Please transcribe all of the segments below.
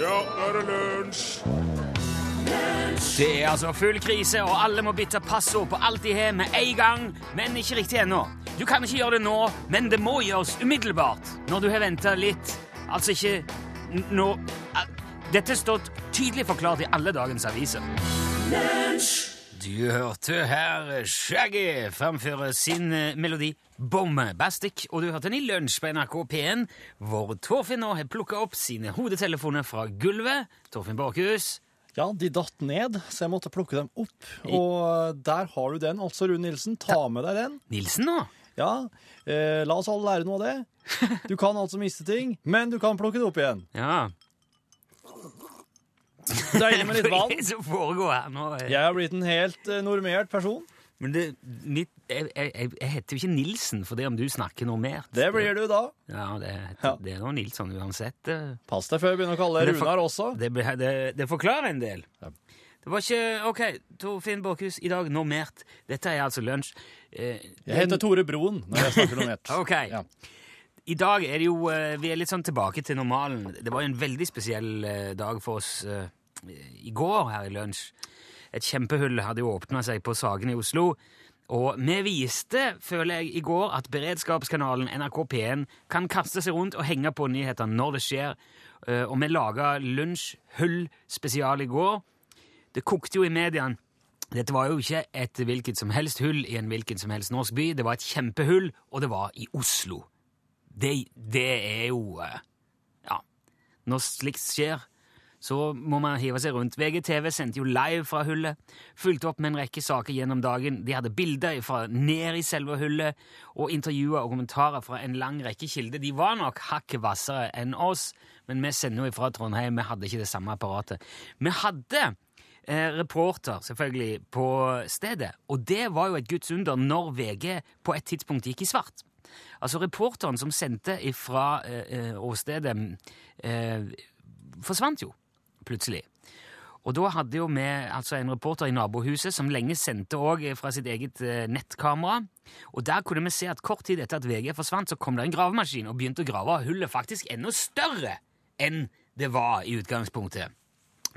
Ja, nå er det lunsj! Det er altså full krise, og alle må bytte passord på alt de har med en gang, men ikke riktig ennå. Du kan ikke gjøre det nå, men det må gjøres umiddelbart når du har venta litt. Altså ikke nå Dette står tydelig forklart i alle dagens aviser. Du hørte her Shaggy framføre sin eh, melodi Bombastic, og du hørte den i lunsj på NRK P1, hvor Torfinn nå har plukka opp sine hodetelefoner fra gulvet. Torfinn Borchhus. Ja, de datt ned, så jeg måtte plukke dem opp. Og der har du den, altså, Rune Nilsen. Ta med deg den. Nilsen nå? Ja, eh, la oss alle lære noe av det. Du kan altså miste ting, men du kan plukke det opp igjen. Ja. Deilig med litt Hva vann. er det som foregår her nå? Jeg har blitt en helt eh, normert person. Men det, mitt, jeg, jeg, jeg, heter jo ikke Nilsen for det om du snakker normert. Det blir du da. Ja, det, Ja. det er nå Nilsson uansett. Det, Pass deg før jeg begynner å kalle Men deg det Runar også. det, det, det forklarer en del. Ja. Det var ikke Ok, Torfinn Borchhus, i dag normert. Dette er altså lunsj. Eh, Jeg heter Tore Broen når jeg snakker normert. Ok. Ja. I dag er det jo eh, Vi er litt sånn tilbake til normalen. Det var jo en veldig spesiell eh, dag for oss eh, i går her i lunsj. Et kjempehull hadde jo åpna seg på Sagen i Oslo. Og vi viste, føler jeg, i går at beredskapskanalen NRK P1 kan kaste seg rundt og henge på nyhetene når det skjer. Og vi laga lunsj-hull-spesial i går. Det kokte jo i mediene. Dette var jo ikke et hvilket som helst hull i en hvilken som helst norsk by. Det var et kjempehull, og det var i Oslo. Det, det er jo eh, Ja. Når slikt skjer, så må man hive seg rundt. VGTV sendte jo live fra hullet. Fulgte opp med en rekke saker gjennom dagen. De hadde bilder fra ned i selve hullet, og intervjuer og kommentarer fra en lang rekke kilder. De var nok hakket hvassere enn oss, men vi sender jo fra Trondheim. Vi hadde ikke det samme apparatet. Vi hadde eh, reporter selvfølgelig på stedet, og det var jo et guds under når VG på et tidspunkt gikk i svart. Altså Reporteren som sendte fra eh, eh, åstedet, eh, forsvant jo plutselig. Og da hadde jo vi altså en reporter i nabohuset som lenge sendte òg fra sitt eget eh, nettkamera. Og der kunne vi se at kort tid etter at VG forsvant, så kom det en gravemaskin og begynte å grave hullet faktisk enda større enn det var i utgangspunktet.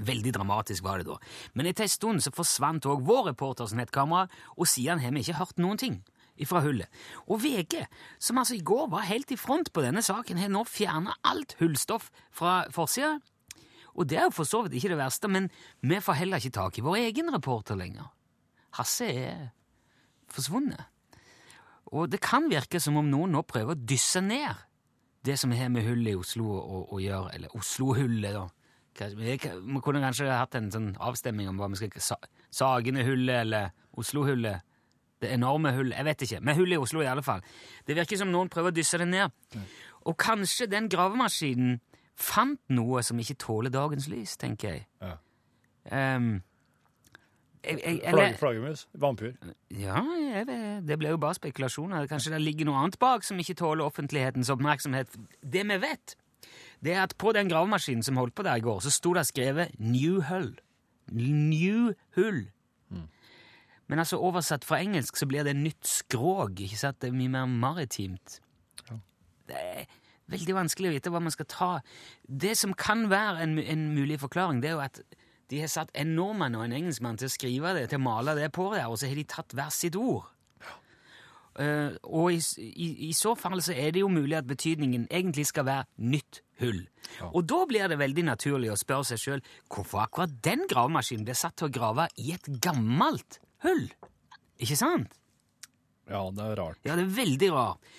Veldig dramatisk var det da. Men etter en stund så forsvant òg vår reporters nettkamera, og siden har vi ikke hørt noen ting fra hullet. Og VG, som altså i går var helt i front på denne saken, har nå fjerna alt hullstoff fra forsida. Og det er jo for så vidt ikke det verste, men vi får heller ikke tak i vår egen reporter lenger. Hasse er forsvunnet. Og det kan virke som om noen nå prøver å dysse ned det som har med hullet i Oslo å, gjøre, eller Oslo-hullet, da. Vi kunne kanskje hatt en sånn avstemning om hva vi skal sa Sagene-hullet eller Oslo-hullet. Det enorme hullet. Jeg vet ikke. Med hullet i Oslo, i alle fall. Det virker som noen prøver å dysse det ned. Og kanskje den gravemaskinen fant noe som ikke tåler dagens lys, tenker jeg. Ja. Um, jeg, jeg eller, flaggermus. Vampyr. ja, jeg det ble jo bare spekulasjoner. Kanskje det ligger noe annet bak som ikke tåler offentlighetens oppmerksomhet. Det vi vet, det er at på den gravemaskinen som holdt på der i går, så sto det skrevet 'New Hull'. New Hull. Men altså oversatt fra engelsk så blir det 'nytt skrog'. ikke sant? Det er mye mer maritimt. Det er veldig vanskelig å vite hva man skal ta. Det som kan være en, en mulig forklaring, det er jo at de har satt en nordmann og en engelskmann til å skrive det, til å male det på der, og så har de tatt hver sitt ord. Uh, og i, i, i så fall så er det jo mulig at betydningen egentlig skal være nytt hull. Og da blir det veldig naturlig å spørre seg sjøl hvorfor akkurat den gravemaskinen ble satt til å grave i et gammelt hull. Ikke sant? Ja, det er rart. Ja, det er veldig rart.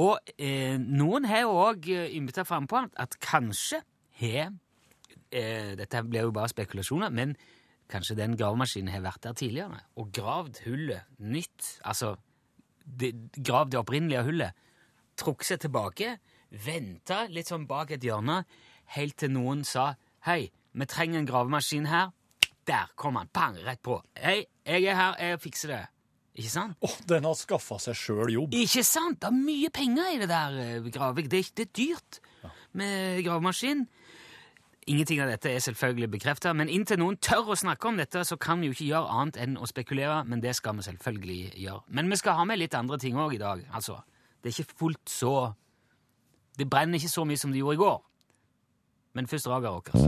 Og eh, noen har jo òg ymta frampå at, at kanskje har eh, Dette blir jo bare spekulasjoner, men kanskje den gravemaskinen har vært der tidligere og gravd hullet nytt. Altså de, gravd det opprinnelige hullet. Trukket seg tilbake, venta litt sånn bak et hjørne, helt til noen sa Hei, vi trenger en gravemaskin her. Der kom han, pang, rett på. Hei, jeg er her, jeg fikser det. Ikke sant? Oh, den har skaffa seg sjøl jobb. Ikke sant? Det er mye penger i det der Gravik. Det, det er dyrt med gravemaskin. Ingenting av dette er selvfølgelig bekrefta, men inntil noen tør å snakke om dette, så kan vi jo ikke gjøre annet enn å spekulere, men det skal vi selvfølgelig gjøre. Men vi skal ha med litt andre ting òg i dag, altså. Det er ikke fullt så Det brenner ikke så mye som det gjorde i går. Men først Raga Rockers.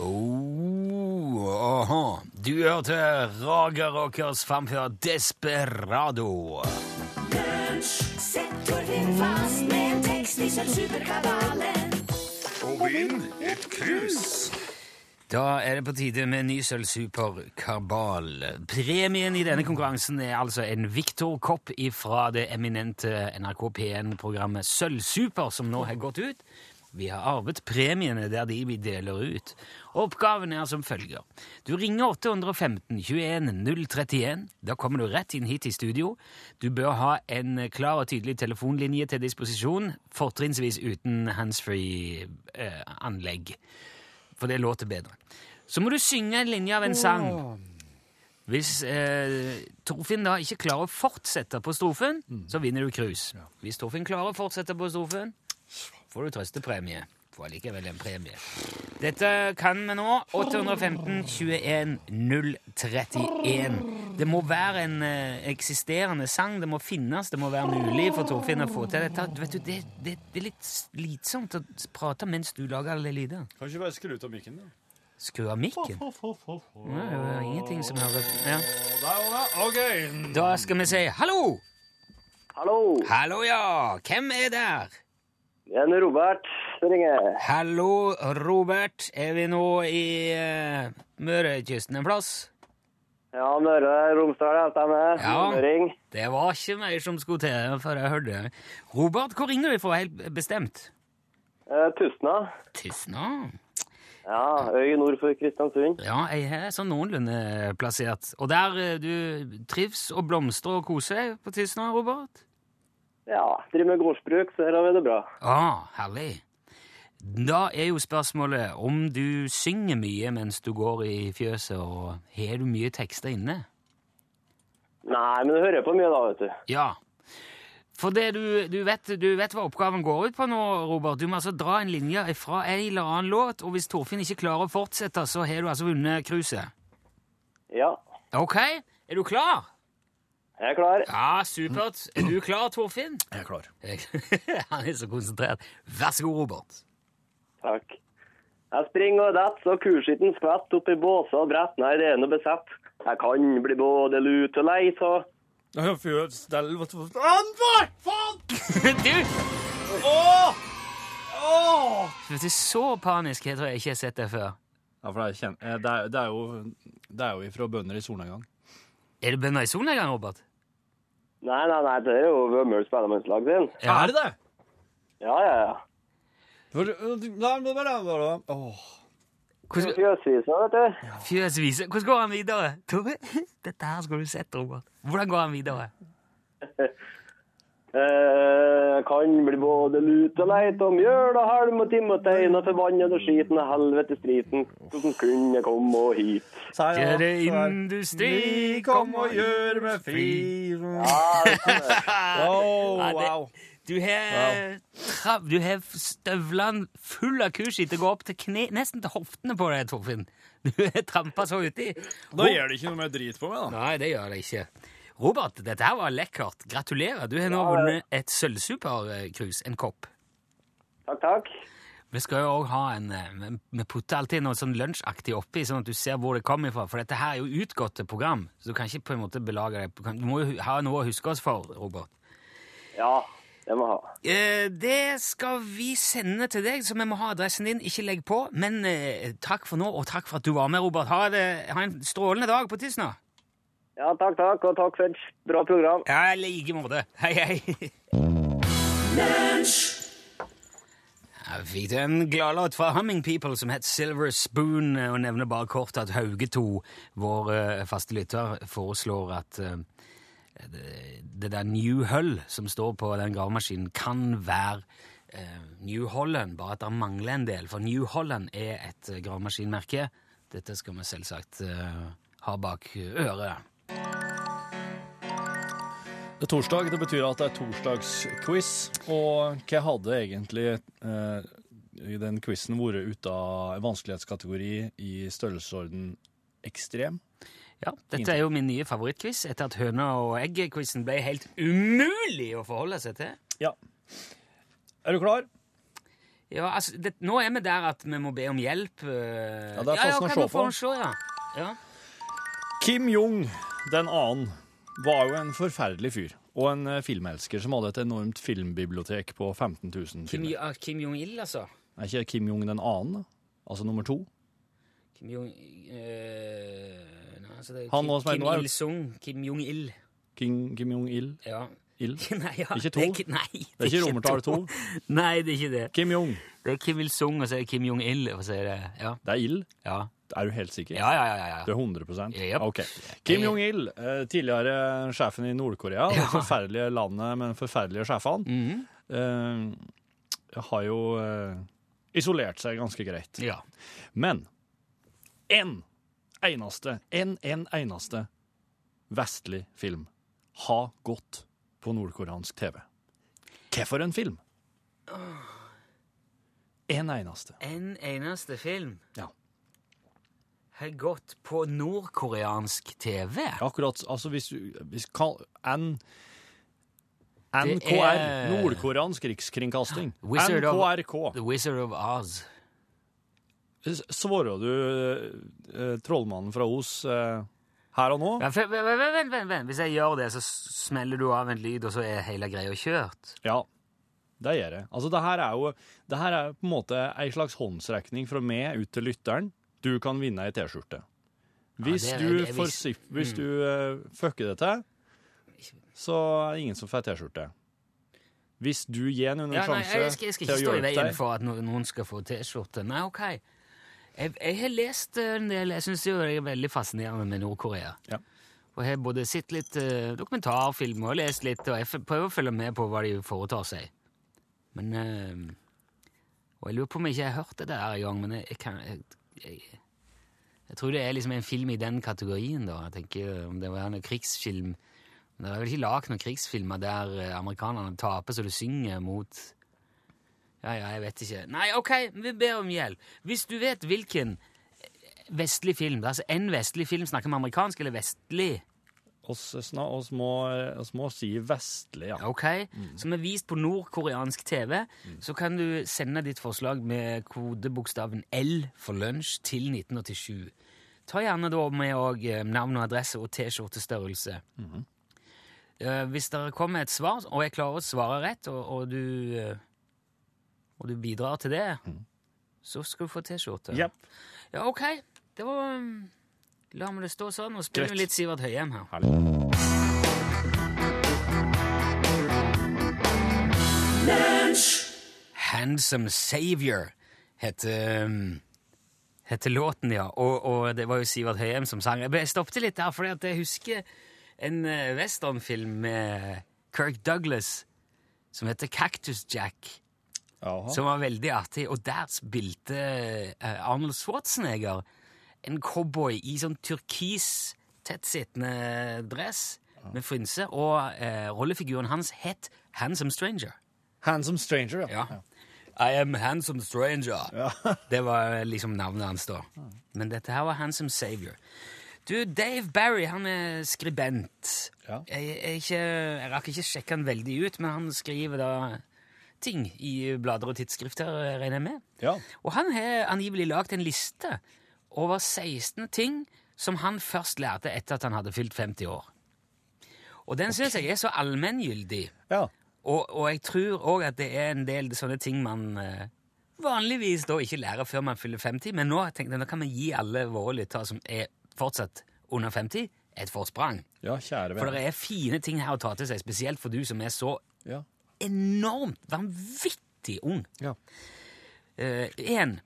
Oh, aha. Du hørte Raga Rockers framfør Desperado. Sett Torfinn fast med en tekst i Sølvsuperkabalen. Og vinn et krus. Da er det på tide med ny Sølvsuperkabal. Premien i denne konkurransen er altså en Victor-kopp fra det eminente NRK P1-programmet Sølvsuper, som nå har gått ut. Vi har arvet premiene der de vi deler ut. Oppgaven er som følger. Du ringer 815 21 031. Da kommer du rett inn hit i studio. Du bør ha en klar og tydelig telefonlinje til disposisjon, fortrinnsvis uten handsfree eh, for det låter bedre. Så må du synge en linje av en sang. Hvis eh, Torfinn da ikke klarer å fortsette på strofen, så vinner du krus. Hvis Torfinn klarer å fortsette på strofen, får du trøstepremie. Får allikevel en premie. Dette kan vi nå. 815 21 031. Det må være en eh, eksisterende sang. Det må finnes. Det må være mulig for Torfinn å få til dette. Du vet du, det, det, det er litt slitsomt å prate mens du lager alle lydene Kan ikke bare skru ut av mikken, da? Skru av mikken. Nei, det er ingenting som hører ja. Da skal vi si hallo! Hallo, Hallo, ja! Hvem er der? Det er Robert som ringer. Hallo, Robert. Er vi nå i uh, Mørekysten en plass? Ja, Møre Romsdal, det stemmer. Ja. Møring. Det var ikke mer som skulle til før jeg hørte det. Robert, hvor ringer du fra helt bestemt? Eh, Tustna. Tustna? Ja, øy nord for Kristiansund. Ja, jeg er sånn noenlunde plassert. Og der eh, du trives og blomstrer og koser deg på Tustna, Robert? Ja, driver med gårdsbruk, så her har vi det bra. Ah, herlig. Da er jo spørsmålet om du synger mye mens du går i fjøset, og har du mye tekster inne? Nei, men du hører på mye da, vet du. Ja. For det du, du, vet, du vet hva oppgaven går ut på nå, Robert. Du må altså dra en linje fra en eller annen låt, og hvis Torfinn ikke klarer å fortsette, så har du altså vunnet cruiset. Ja, Ok, er du klar? Jeg er klar. Ja, supert. Er du klar, Torfinn? Jeg er klar. Han er så konsentrert. Vær så god, Robert. Takk. Jeg springer og detter så kuskitten skvetter oppi i båser og brett. Nei, det er noe besett. Jeg kan bli både lut og lei, så Jeg stell Anvar! Faen! Du, Åh! Åh! vet du, så panisk jeg tror jeg ikke har sett deg før. Ja, for det er, eh, det er, det er jo Det er jo ifra bønder i solnedgang. Er det bønner i solnedgang, Robert? Nei, nei, nei, det er jo Vømmøl spillemannslag sin. Er det det? Ja, ja, ja. Hvordan, Fjøsvisa, vet du. fjøsvise. Hvordan går han videre? Tore, Dette her skal du sett, Robert. Hvordan går han videre? Eh, kan bli både lut og leit og mjøl og halm og timotein og forbannede skiten og helvete striten. Hvordan kunne jeg komme hit? Kjære industri? Kom og gjør meg fri. Ja, det. Oh, wow. Du har, du støvlene fulle av kuskitt. Det går opp til kne, nesten til hoftene på deg, Torfinn. Du har trampa så uti. Da gjør det ikke noe mer drit på meg, da. Nei, det gjør det ikke. Robert, dette her var lekkert. Gratulerer. Du har nå vunnet et sølvsuperkrus, en kopp. Takk, takk. Vi skal jo òg ha en eh, Vi putter alltid noe sånn lunsjaktig oppi, sånn at du ser hvor det kommer fra. For dette her er jo utgåtte program, så du kan ikke på en måte belage deg Du må jo ha noe å huske oss for, Robert. Ja, det må ha. Eh, det skal vi sende til deg, så vi må ha adressen din. Ikke legg på. Men eh, takk for nå, og takk for at du var med, Robert. Ha, det, ha en strålende dag på Tysna. Ja, takk, takk, og takk for et bra program. Ja, i like måte. Hei, hei. Jeg fikk du en gladlåt fra Humming People som het Silver Spoon, og nevner bare kort at Hauge 2, vår eh, faste lytter, foreslår at eh, det, der New Hull som står på den gravemaskinen, kan være eh, New Holland, bare at det mangler en del, for New Holland er et eh, gravemaskinmerke. Dette skal vi selvsagt eh, ha bak øret. Det er torsdag, det betyr at det er torsdagsquiz. Og hva hadde egentlig eh, i den quizen vært ute av vanskelighetskategori i størrelsesorden ekstrem? Ja, dette er jo min nye favorittquiz etter at høna og egget-quizen ble helt umulig å forholde seg til. Ja. Er du klar? Ja, altså, det, Nå er vi der at vi må be om hjelp. eh. Ja, det er ja, ja, å kan se på. ja. ja. Kim Jong den annen var jo en forferdelig fyr, og en eh, filmelsker som hadde et enormt filmbibliotek på 15 000 Kim, filmer. Kim, Kim Jong-il, altså. Er ikke Kim Jong den annen. Altså nummer to? Kim Jong... øh, nei, altså det Han Kim, også, Kim Il-sung. Kim Jong-il. Kim, Kim Jong-il? Ja. Il? Nei, ja. Ikke to? Det er ikke, nei, Det er ikke romertall to? Nei, det er ikke det. Kim Jong. Det er Kim Il-sung, og så er det Kim Jong-il. det. Ja. Det er ild? Ja. Er du helt sikker? ja, ja, ja, ja. Du er 100 yep. Ok. Kim Jong-il, eh, tidligere sjefen i Nord-Korea, det forferdelige landet med den forferdelige sjefene, -hmm. uh, har jo uh, isolert seg ganske greit. ja. Men én eneste, en, en eneste vestlig film har gått på nordkoreansk TV. Hva for en film? En eneste. En eneste film Ja. Har gått på nordkoreansk TV. Akkurat, altså hvis du hvis kall, N, NKR, er- Nordkoreansk rikskringkasting. Wizard of- NKRK. The Wizard of Oz. Svarer du eh, trollmannen fra Os eh, her og nå? Ja, vent, vent, vent, vent. Hvis jeg gjør det, så smeller du av en lyd, og så er hele greia kjørt. Ja, det gjør jeg. Altså, det her er jo det her er på en måte ei slags håndsrekning fra meg ut til lytteren. Du kan vinne ei T-skjorte. Hvis ja, du, jeg- jeg får vis- hvis du eh, fucker det til, så er det ingen som får T-skjorte. Hvis du gir noen en Ja, nei, sjanse jeg skal, jeg skal ikke stå i hjelpe veien for at noen skal få T-skjorte. Nei, OK. Jeg, jeg har lest eh, en del Jeg syns det er veldig fascinerende med Nord-Korea. Ja. Og jeg har både sett litt uh, dokumentarfilmer og lest litt, og jeg prøver å følge med på hva de foretar seg. Men uh, Og jeg lurer på om jeg ikke har hørt det der en gang, men jeg, jeg kan jeg, jeg, jeg tror det er liksom en film i den kategorien, da. Jeg tenker om det var en krigsfilm det er vel ikke lagd noen krigsfilmer der eh, amerikanerne taper så du synger mot Ja, ja, jeg vet ikke. Nei, OK, vi ber om hjelp. Hvis du vet hvilken vestlig film altså en vestlig film, snakker vi amerikansk eller vestlig? Oss, oss, må, oss må si vestlig, ja. Ok, Som er vist på nordkoreansk TV, så kan du sende ditt forslag med kodebokstaven L for lunsj til 1987. Ta gjerne da med eh, navn og adresse og T-skjortestørrelse. Eh, hvis det kommer et svar, og jeg klarer å svare rett, og, og, du, uh, og du bidrar til det, så skal du få T-skjorte. Yep. Ja, ok. Det var um, La meg det stå sånn, og spille litt Sivert Høyem her. Herlig. Handsome Savior heter, um, heter låten, ja. Og, og det var jo Sivert Høyem som sang. Jeg stoppet litt der, for jeg husker en eh, westernfilm med Kirk Douglas som heter Cactus Jack, Aha. som var veldig artig. Og der spilte eh, Arnold Schwarzenegger en cowboy i sånn turkis, tettsittende dress med frynse, og eh, rollefiguren hans het Handsome Stranger. Handsome Stranger, ja. Ja. I am handsome stranger. det var liksom navnet hans da. Men dette her var Handsome Savior. Du, Dave Barry, han er skribent. Ja. Jeg, jeg, ikke, jeg rakk ikke sjekke han veldig ut, men han skriver da ting i blader og tidsskrifter, regner jeg med. Ja. Og han har angivelig lagd en liste over 16 ting som han først lærte etter at han hadde fylt 50 år. Og den synes jeg er så allmenngyldig. ja. Og, og jeg tror òg at det er en del sånne ting man eh, vanligvis da ikke lærer før man fyller 50, men nå tenkte jeg, nå kan vi gi alle våre lyttere som er fortsatt under 50, et forsprang. Ja, kjære For det er fine ting her å ta til seg, spesielt for du som er så Ja. enormt vanvittig ung. Ja. Én.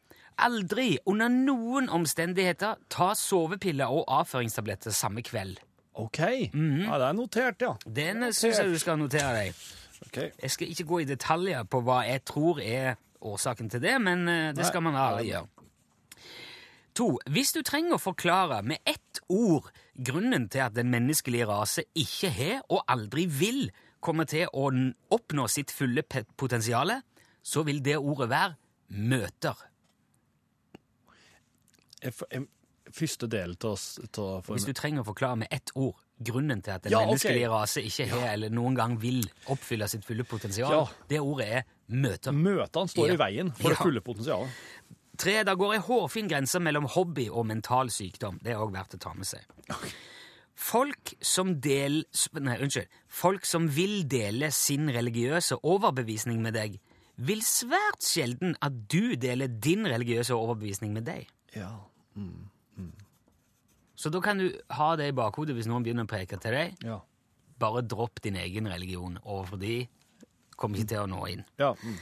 Aldri under noen omstendigheter ta sovepiller og avføringstabletter samme kveld. OK. Ja, det er notert, ja. Den syns jeg du skal notere deg. Okay. Jeg skal ikke gå i detaljer på hva jeg tror er årsaken til det, men det det skal man aldri gjøre. To. Hvis du trenger å forklare med ett ord grunnen til at den menneskelige rase ikke har og aldri vil komme til å oppnå sitt fulle potensial, så vil det ordet være møter. Første del til oss av Hvis du trenger å forklare med ett ord grunnen til at en Ja, menneskelig okay. rase ikke har eller noen gang vil oppfylle sitt fulle potensial, Ja. det ordet er møter. Møtene står Ja. i veien for det fulle potensialet. Tre, det går ei hårfin grense mellom hobby og mental sykdom. Det er òg verdt å ta med seg. Folk som del... Nei, unnskyld. Folk som vil dele sin religiøse overbevisning med deg, vil svært sjelden at du deler din religiøse overbevisning med deg. Ja. Så da kan du ha det i bakhodet hvis noen begynner å preke til deg. Ja. Bare dropp din egen religion overfor de. Kommer ikke til å nå inn. ja. Mm.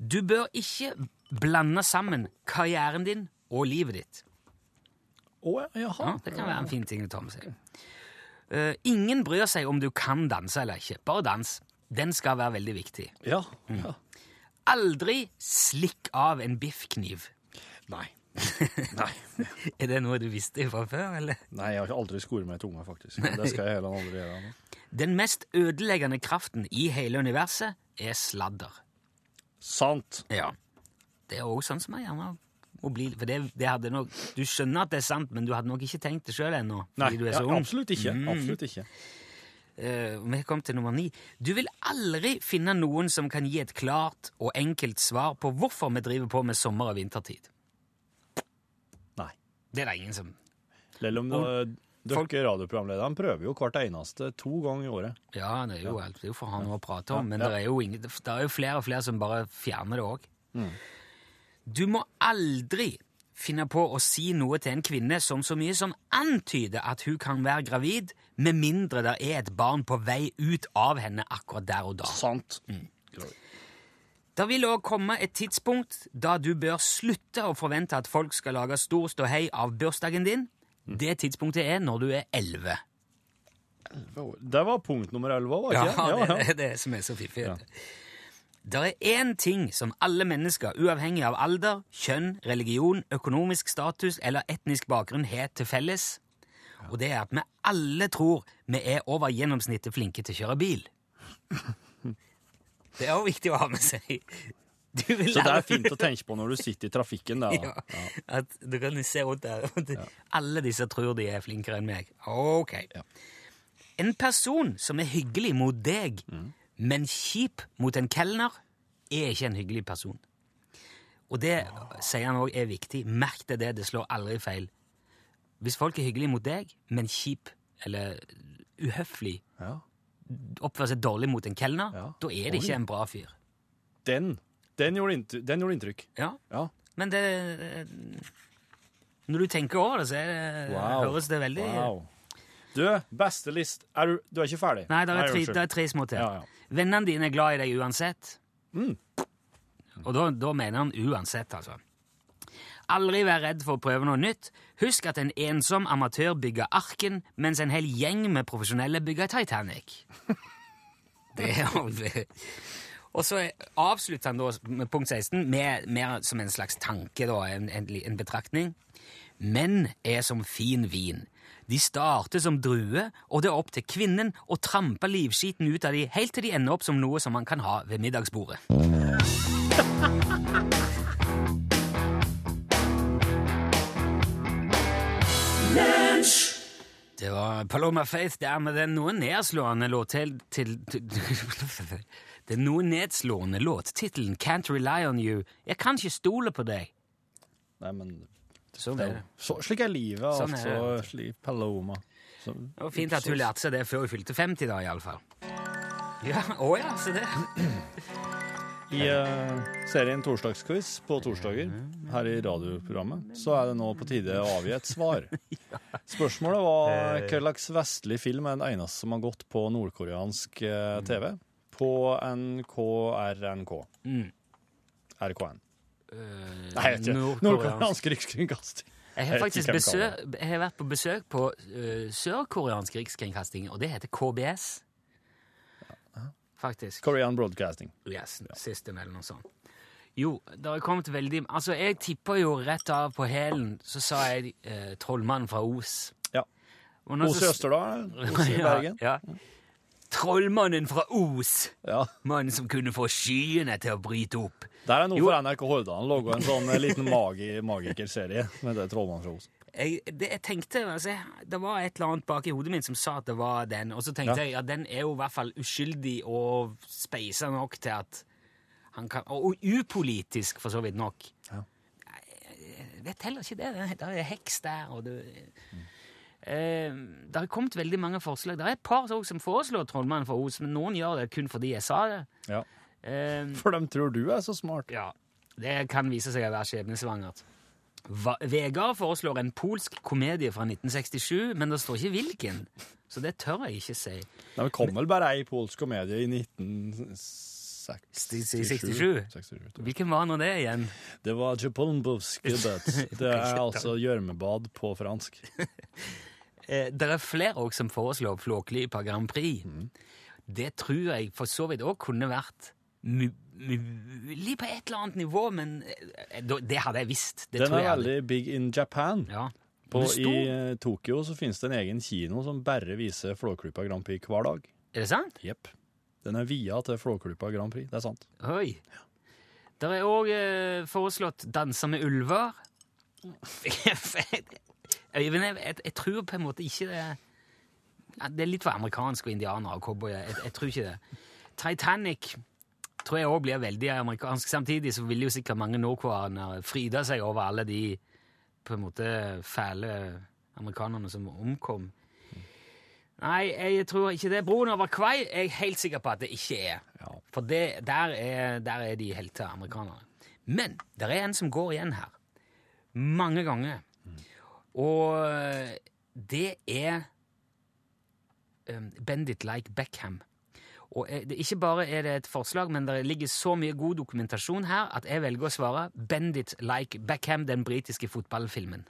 Du bør ikke blande sammen karrieren din og livet ditt. Å, jaha. Ja, det kan være en fin ting å ta med seg. Uh, ingen bryr seg om du kan danse eller ikke. Bare dans. Den skal være veldig viktig. Ja. ja. Aldri slikk av en biffkniv. Nei. Nei. Er det noe du visste fra før, eller? Nei, jeg har aldri skoret meg i tunga, faktisk. Men det skal jeg heller aldri gjøre. nå. Den mest ødeleggende kraften i hele universet er sladder. Sant. Ja. Det er også sånn som jeg gjerne bli For det, det nok Du skjønner at det er sant, men du hadde nok ikke tenkt det sjøl ennå. Nei, du ja, absolutt ikke. Mm. Absolutt ikke. Uh, Vi kom til nummer ni. Du vil aldri finne noen som kan gi et klart og enkelt svar på hvorfor vi driver på med sommer- og vintertid. Det er det ingen som Selv om dere radioprogramlederne prøver jo hvert eneste to ganger i året. Ja, det er jo, alt- det er jo for han å prate om, men ja. det er jo ingen, det er jo flere og flere som bare fjerner det òg. Mm. Du må aldri finne på å si noe til en kvinne som så mye som antyder at hun kan være gravid, med mindre det er et barn på vei ut av henne akkurat der og da. Sant. Det vil òg komme et tidspunkt da du bør slutte å forvente at folk skal lage stor ståhei av bursdagen din. Det tidspunktet er når du er elleve. Det var punkt nummer elleve, var Ja, det ikke? det er det som er så fiffig. Ja. Det er én ting som alle mennesker, uavhengig av alder, kjønn, religion, økonomisk status eller etnisk bakgrunn, har til felles. Og det er at vi alle tror vi er over gjennomsnittet flinke til å kjøre bil. Det er også viktig å ha med seg. Så det er fint å tenke på når du sitter i trafikken. Der, Ja, ja. at du kan se rundt der. Ja. Alle disse tror de er flinkere enn meg. Ok. En person som er hyggelig mot deg, men kjip mot en kelner, er ikke en hyggelig person. Og det sier han òg er viktig. Merk deg det, det slår aldri feil. Hvis folk er hyggelige mot deg, men kjip eller uhøflig, Ja. Oppfører seg dårlig mot en kelner, Ja. da er det ikke en bra fyr. Den, den, gjorde inntrykk, den gjorde inntrykk. Ja. Ja. Men det Når du tenker over det, så er det, Wow. høres det veldig Wow. Du, beste list Er du, du er ikke ferdig? Nei, det er, tre, er tre små til. Ja, ja. Vennene dine er glad i deg uansett. Mm. Og da, da mener han uansett, altså. Aldri vær redd for å prøve noe nytt. Husk at en ensom amatør bygger Arken, mens en hel gjeng med profesjonelle bygger Titanic. Det er Og så avslutter han da med punkt 16 med, mer som en slags tanke, da, en, en, en betraktning. Menn er som fin vin. De starter som druer, og det er opp til kvinnen å trampe livskiten ut av de helt til de ender opp som noe som man kan ha ved middagsbordet. Det var Paloma Faith der med den noe nedslående låt til, til, til Den noe nedslående låttittelen Can't Rely On You. Jeg kan ikke stole på deg. Nei, men Sånn er det. så, Slik er livet, Sånn er altså. Slik Paloma. Så, Det var fint at hun lærte seg det før hun fylte 50, da, iallfall. Ja, å ja, se det. I uh, serien Torsdagsquiz på torsdager her i radioprogrammet, så er det nå på tide å avgi et svar. Spørsmålet var hva slags vestlig film er den eneste som har gått på nordkoreansk eh, TV? På NKRNK. Mm. RKN. Eh, Nei, jeg vet ikke. Nordkoreansk. Rikskringkasting. Jeg har faktisk besøk, jeg har vært på besøk på uh, sørkoreansk rikskringkasting, og det heter KBS. Faktisk. Korean Broadcasting. Yes, System eller noe sånt. Jo, det har kommet veldig Altså, jeg tippa jo rett av på hælen, så sa jeg eh, Trollmannen fra Os. Ja. Os i Østerdal, Os i Bergen. Ja, ja. Trollmannen fra Os! Ja. Mannen som kunne få skyene til å bryte opp. Der er noe Jo. for NRK Hordaland. Laga en sånn eh, liten magi, magikerserie med det Trollmannen fra Os. Jeg, det, jeg tenkte, altså, Det var et eller annet bak i hodet mitt som sa at det var den, og så tenkte Ja. jeg ja, den er jo i hvert fall uskyldig og speisa nok til at han kan Og upolitisk, for så vidt nok. Ja. Jeg vet heller ikke det. Det er heks der, og det eh, Det har kommet veldig mange forslag. Det er et par som foreslår Trollmannen fra Os, men noen gjør det kun fordi jeg sa det. Ja. Eh, For de tror du er så smart. ja, det kan vise seg å være skjebnesvangert. Vegard foreslår en polsk komedie fra 1967, men det står ikke hvilken. Så det tør jeg ikke si. Nei, Det kom vel bare ei polsk komedie i 1967. Hvilken var nå det igjen? Det var Japolnbovskibet. Det er altså gjørmebad på fransk. Eh, det er flere også som foreslår Flåklypa Grand Prix. Det tror jeg for så vidt òg kunne vært mulig på et eller annet nivå, men eh, det hadde jeg visst. Det Den tror er veldig big in Japan. Ja. På, I eh, Tokyo så finnes det en egen kino som bare viser Flåklypa Grand Prix hver dag. Er det sant? Jepp. Den er via til Flåklypa Grand Prix. Det er sant. Oi. Der er òg eh, foreslått 'Danser med ulver'. Øyvind, jeg, jeg, jeg tror på en måte ikke det Det er litt for amerikansk og indianere og cowboyer. Jeg, jeg tror ikke det. Titanic tror jeg òg blir veldig amerikansk. Samtidig så vil jo sikkert mange nordkoreanere fryde seg over alle de på en måte fæle amerikanerne som omkom. Nei, jeg tror ikke det. Broen over Kvai er jeg helt sikker på at det ikke er. Ja. For det, der, er, der er de helter, amerikanerne. Men det er en som går igjen her. Mange ganger. Og det er um, Bend it like Beckham. Og det, ikke bare er det et forslag, men det ligger så mye god dokumentasjon her at jeg velger å svare Bend it like Beckham, den britiske fotballfilmen.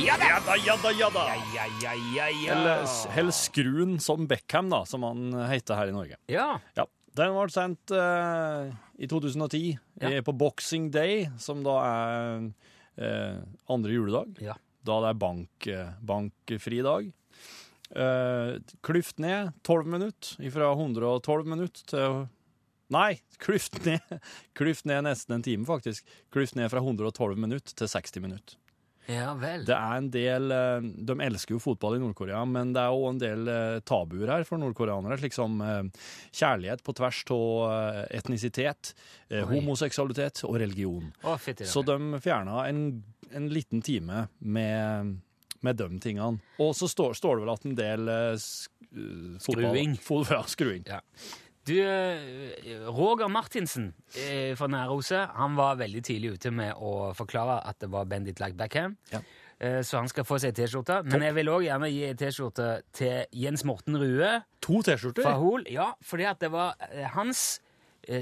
Ja da! Ja da, ja da, ja! Ja, ja, ja, ja. Eller, Hell Skruen som Beckham, da, som han heter her i Norge. Ja. Ja, Den ble sendt uh, i 2010, Ja. eh, på Boxing Day, som da er uh, andre juledag. Ja. Da det er bank, bankfri dag. Eh, klyft ned 12 minutter, fra 112 minutter til Nei, klyft ned, klyft ned nesten en time, faktisk. Klyft ned fra 112 minutter til 60 minutter. Ja vel. Det er en del eh, De elsker jo fotball i Nord-Korea, men det er òg en del eh, tabuer her for nordkoreanere, slik som kjærlighet på tvers av etnisitet, homoseksualitet og religion. Å, Så de fjerna en, en liten time med, med de tingene. Og så står, står det vel at en del eh, eh, fotball- Skruing. Ja, skruing. Ja. Du, eh, Roger Martinsen eh, fra Næroset, han var veldig tidlig ute med å forklare at det var Bendit like Backham. Ja. Eh, Så han skal få seg T-skjorte. Men jeg vil òg gjerne gi T-skjorte til Jens Morten Rue To T-skjorter. fra Hol. Ja, fordi at det var hans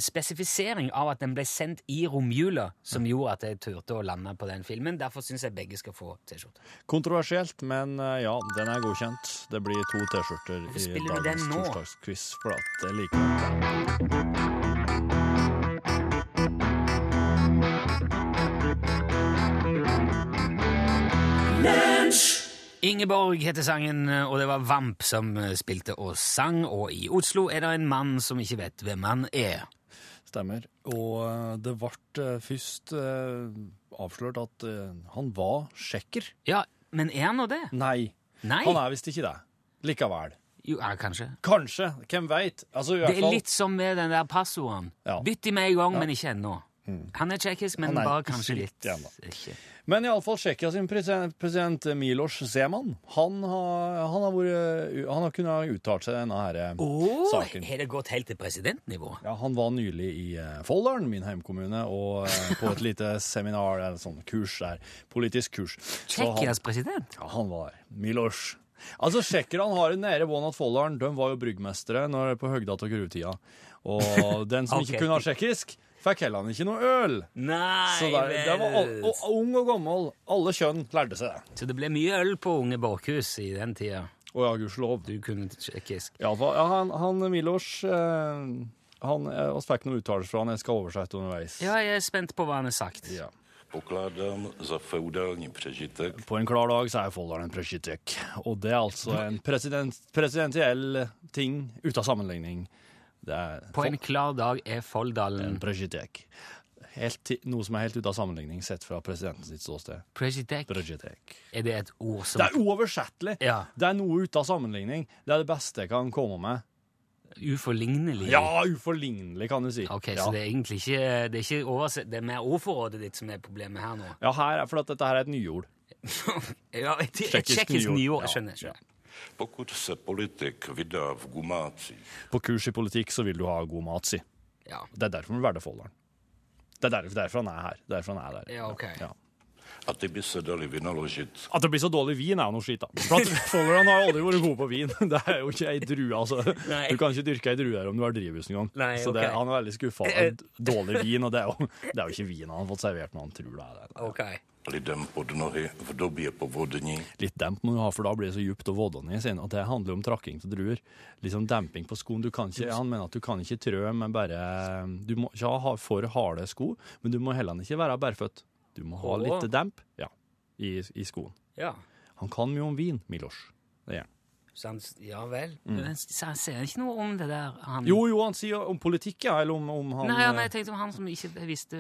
spesifisering av at den ble sendt i romjula, som gjorde at jeg turte å lande på den filmen. Derfor syns jeg begge skal få T-skjorte. Kontroversielt, men eh, ja, den er godkjent. Det blir to T-skjorter i dagens torsdagsquiz, for at jeg liker den. Ingeborg heter sangen, og det var Vamp som eh, spilte og sang. Og i Oslo er det en mann som ikke vet hvem han er. Stemmer. Og eh, det ble eh, først avslørt at han var tsjekker. Ja, men er han nå det? Nei, Nei? han er visst ikke det. Likevel. Jo, ja, kanskje. Kanskje. Hvem veit? Altså, Det er fall- litt som med den der passordet. Ja. Bytt i med en gang, men ikke ennå. Han er tsjekkisk, men Han er bare kanskje litt igjen, da. Ikke. Men iallfall Tsjekkia sin president, president Milos Zeman, han har, han har, vært, han har kunnet uttalt seg i denne her eh, Åh, saken. har det gått helt til presidentnivå? Ja, Han var nylig i eh, Folldalen, min heimkommune, og eh, på et lite seminar, eller sånn kurs der. Politisk kurs. Så han, Tsjekkias president? ja, han var. Milos. Altså, Tsjekkerne har en nære bånd til Folldalen. De var jo bryggmestere når, på høgda av gruvetida. Og den som Ok. ikke kunne ha tsjekkisk, fikk heller han ikke noe øl. Nei Så der, det var all, og, ung og gammel. Alle kjønn lærte seg det. Så det ble mye øl på Unge Borchhus i den tida. Å ja, gudskjelov. Du kunne tsjekkisk. Ja, ja, han, han Milos eh, han, eh, oss fikk noen uttalelser fra han. Jeg skal oversette underveis. Ja, jeg er spent på hva han har sagt. Ja. Pokládám za feudální přežitek På en klar dag så er Folldalen en president. Og det er altså en president, presidentiell ting uten sammenligning. Er På en klar dag er en Folldalen president. noe som er helt ute av sammenligning sett fra presidentens sitt ståsted. Budgetek. Er det et ord som Det er uoversettelig! Ja. Det er noe ute av sammenligning. Det er det beste jeg kan komme med. Uforlignelig? Ja, uforlignelig, kan du si. Ok, ja. Så det er egentlig ikke Det er ikke oversett, det er mer ordforrådet ditt som er problemet her nå? Ja, her er, for at dette her er et nyord. ja, et, et Tsjekkisk nyord. nyord. Ja. Skjønner. skjønner. Pokud se politik vydá v gumácích, På kurs i politikk så vil du ha god mat, si. Ja. Det er derfor han vil være folderen. Det er derfor, derfor han er her. Derfor han er der. Ja, ok. Ja. blir så dårlig vin dali vynaložit At det blir så dårlig vin, er jo noe skitt, da. For at Folldalen har aldri vært god på vin. Det er jo ikke ei drue, altså. Nei. Du kan ikke dyrke ei drue her om du har drivhus engang. Så det, okay. han er veldig skuffa dårlig vin, og det er, jo, det er jo ikke vin han har fått servert, når han tror det er det. Ok. Lidem pod nohy v době povodní Litt demp må du ha, for da blir det så djupt og vådende i sin. At det handler om trakking til druer. Liksom demping på skoen. Du kan ikke, han mener at du kan ikke trø, men bare Du må ikke ha for harde sko, men du må heller ikke være bærføtt. Du må ha litt demp ja, i, i skoen. Ja. Han kan mye om vin, Milos. Det gjør han. Han, ja vel. Men han sier ikke noe om det der. Han, Jo, jo, han sier om politikk, ja, eller om, om han Nei, ja, nei, eh, jeg tenkte om han som ikke visste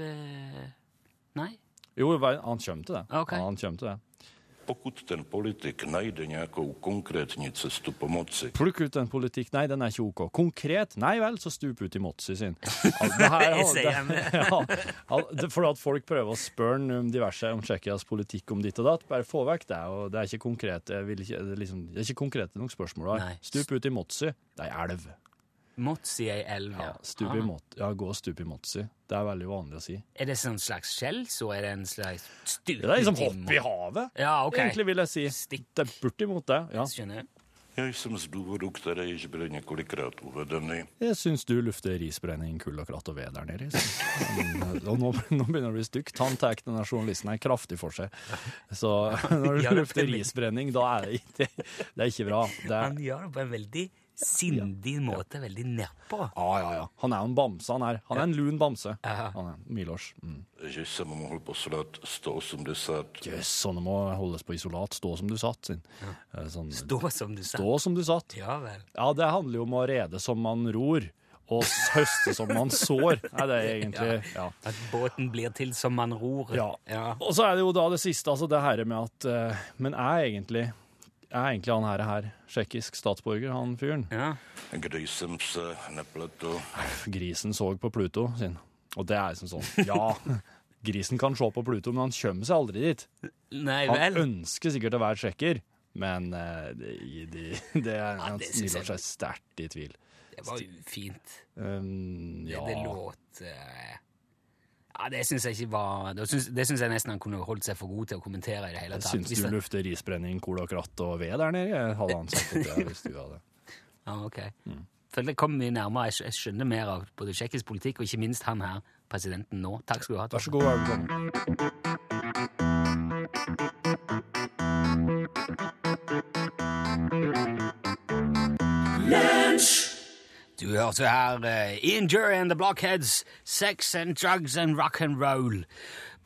Nei? Jo, han kommer til det. Okay. Han kommer til det. Pokud ten politik najde nějakou konkrétní cestu pomoci, Plukk ut en politikk. Nei, den er ikke OK. Konkret? Nei vel, så stup ut i Motsi sin. Al- det her- Det ja, al- det- for at folk prøver å spørre om diverse om Tsjekkias politikk om ditt og datt. Bare få vekk det. og Det er ikke konkret, jeg vil ikke, det er liksom, det er ikke konkrete nok spørsmål. Stup ut i Motsi. Det er ei elv. Motsi ei elv, Ja, ja. Ah. Mot, ja, gå stup i Motsi. Det er veldig vanlig å si. Er det sånn slags skjell, så er det en slags stup Det er liksom hopp i havet, Ja, ok. egentlig, vil jeg si. Stikk. Det er bortimot det. ja. Skjønner. Jeg syns du lufter risbrenning, kull og kratt og ved der nede. Mm, Og nå, nå begynner det å bli stygt. Han tar denne journalisten her kraftig for seg. Så når du lufter er risbrenning, da er det ikke, det er ikke bra. Det er, Han gjør det på en veldig sindig måte, veldig nedpå. ja, ja, ja. Han er jo en bamse, han er. Han er en lun bamse. Ja. Han er Milors. Mm. že jsem mohl poslat 180 Jøss, sånne må holdes på isolat. Stå som du satt, sin. Eh, Sånn, Stå som du satt. stå som du satt. Ja vel. Ja, det handler jo om å rede som man ror, og høste som man sår, er det egentlig. Ja. At båten blir til som man ror. Ja. ja. Og så er det jo da det siste, altså det her med at eh, Men er egentlig er egentlig han her, her tsjekkisk statsborger, han fyren? ja. Grisens jsem Grisen så på Pluto sin. Og det er liksom sånn Ja, grisen kan se på Pluto, men han kommer seg aldri dit. Nei Han vel. ønsker sikkert å være tsjekker, men eh, det, det, det er Ja, han det synes jeg- Miloš er sterkt i tvil. Det var jo fint. Um, ja. det låt eh, Ja, det syns jeg ikke var Det syns, jeg nesten han kunne holdt seg for god til å kommentere i det hele Jeg tatt. syns du lufter risbrenning, kol og ved der nede, hadde han sagt det hvis du hadde. Ja, ok. Mm. Føler det kommer mye nærmere. Jeg Jeg skjønner mer av både tsjekkisk politikk og ikke minst han her, presidenten nå. Takk skal du ha. Vær så god, Du hørte her uh, Ian Jury and the Blockheads, Sex and Drugs and Rock and Roll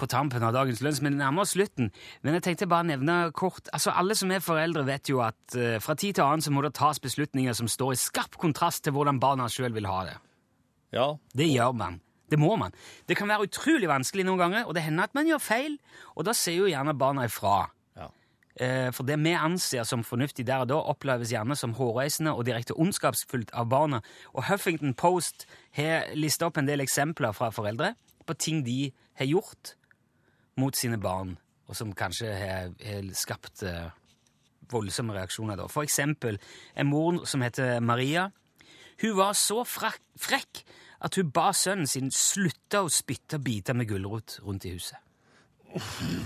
på tampen av dagens lunsj, men nærmer oss slutten. Men jeg tenkte bare å nevne kort Altså, Alle som er foreldre, vet jo at uh, fra tid til annen så må det tas beslutninger som står i skarp kontrast til hvordan barna sjøl vil ha det. Ja, Det gjør man. Det må man. Det kan være utrolig vanskelig noen ganger, og det hender at man gjør feil, og da ser jo gjerne barna ifra. Eh, For det vi anser som fornuftig der og da, oppleves gjerne som hårreisende og direkte ondskapsfullt av barna. Og Huffington Post har lista opp en del eksempler fra foreldre på ting de har gjort mot sine barn, og som kanskje har, har skapt eh, voldsomme reaksjoner. Da. For eksempel en mor som heter Maria. Hun var så frekk at hun ba sønnen sin slutte å spytte biter med gulrot rundt i huset.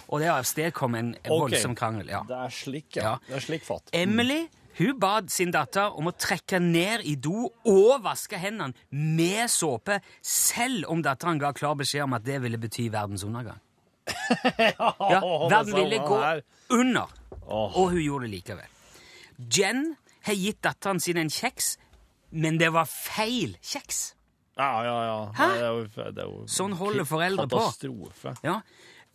Og det avstedkom en voldsom voldsom krangel. ja. Det er slik, ja. Ja. Det er slik fatt. Emily hun bad sin datter om å trekke ned i do og vaske hendene med såpe, selv om datteren ga klar beskjed om at det ville bety verdens undergang. Ja, verden ville gå under, og hun gjorde det likevel. Jen har gitt datteren sin en kjeks, men det var feil kjeks. Ja, ja, ja. Hæ? Det er jo, det er jo Sånn holder foreldre på. Katastrofe. Ja.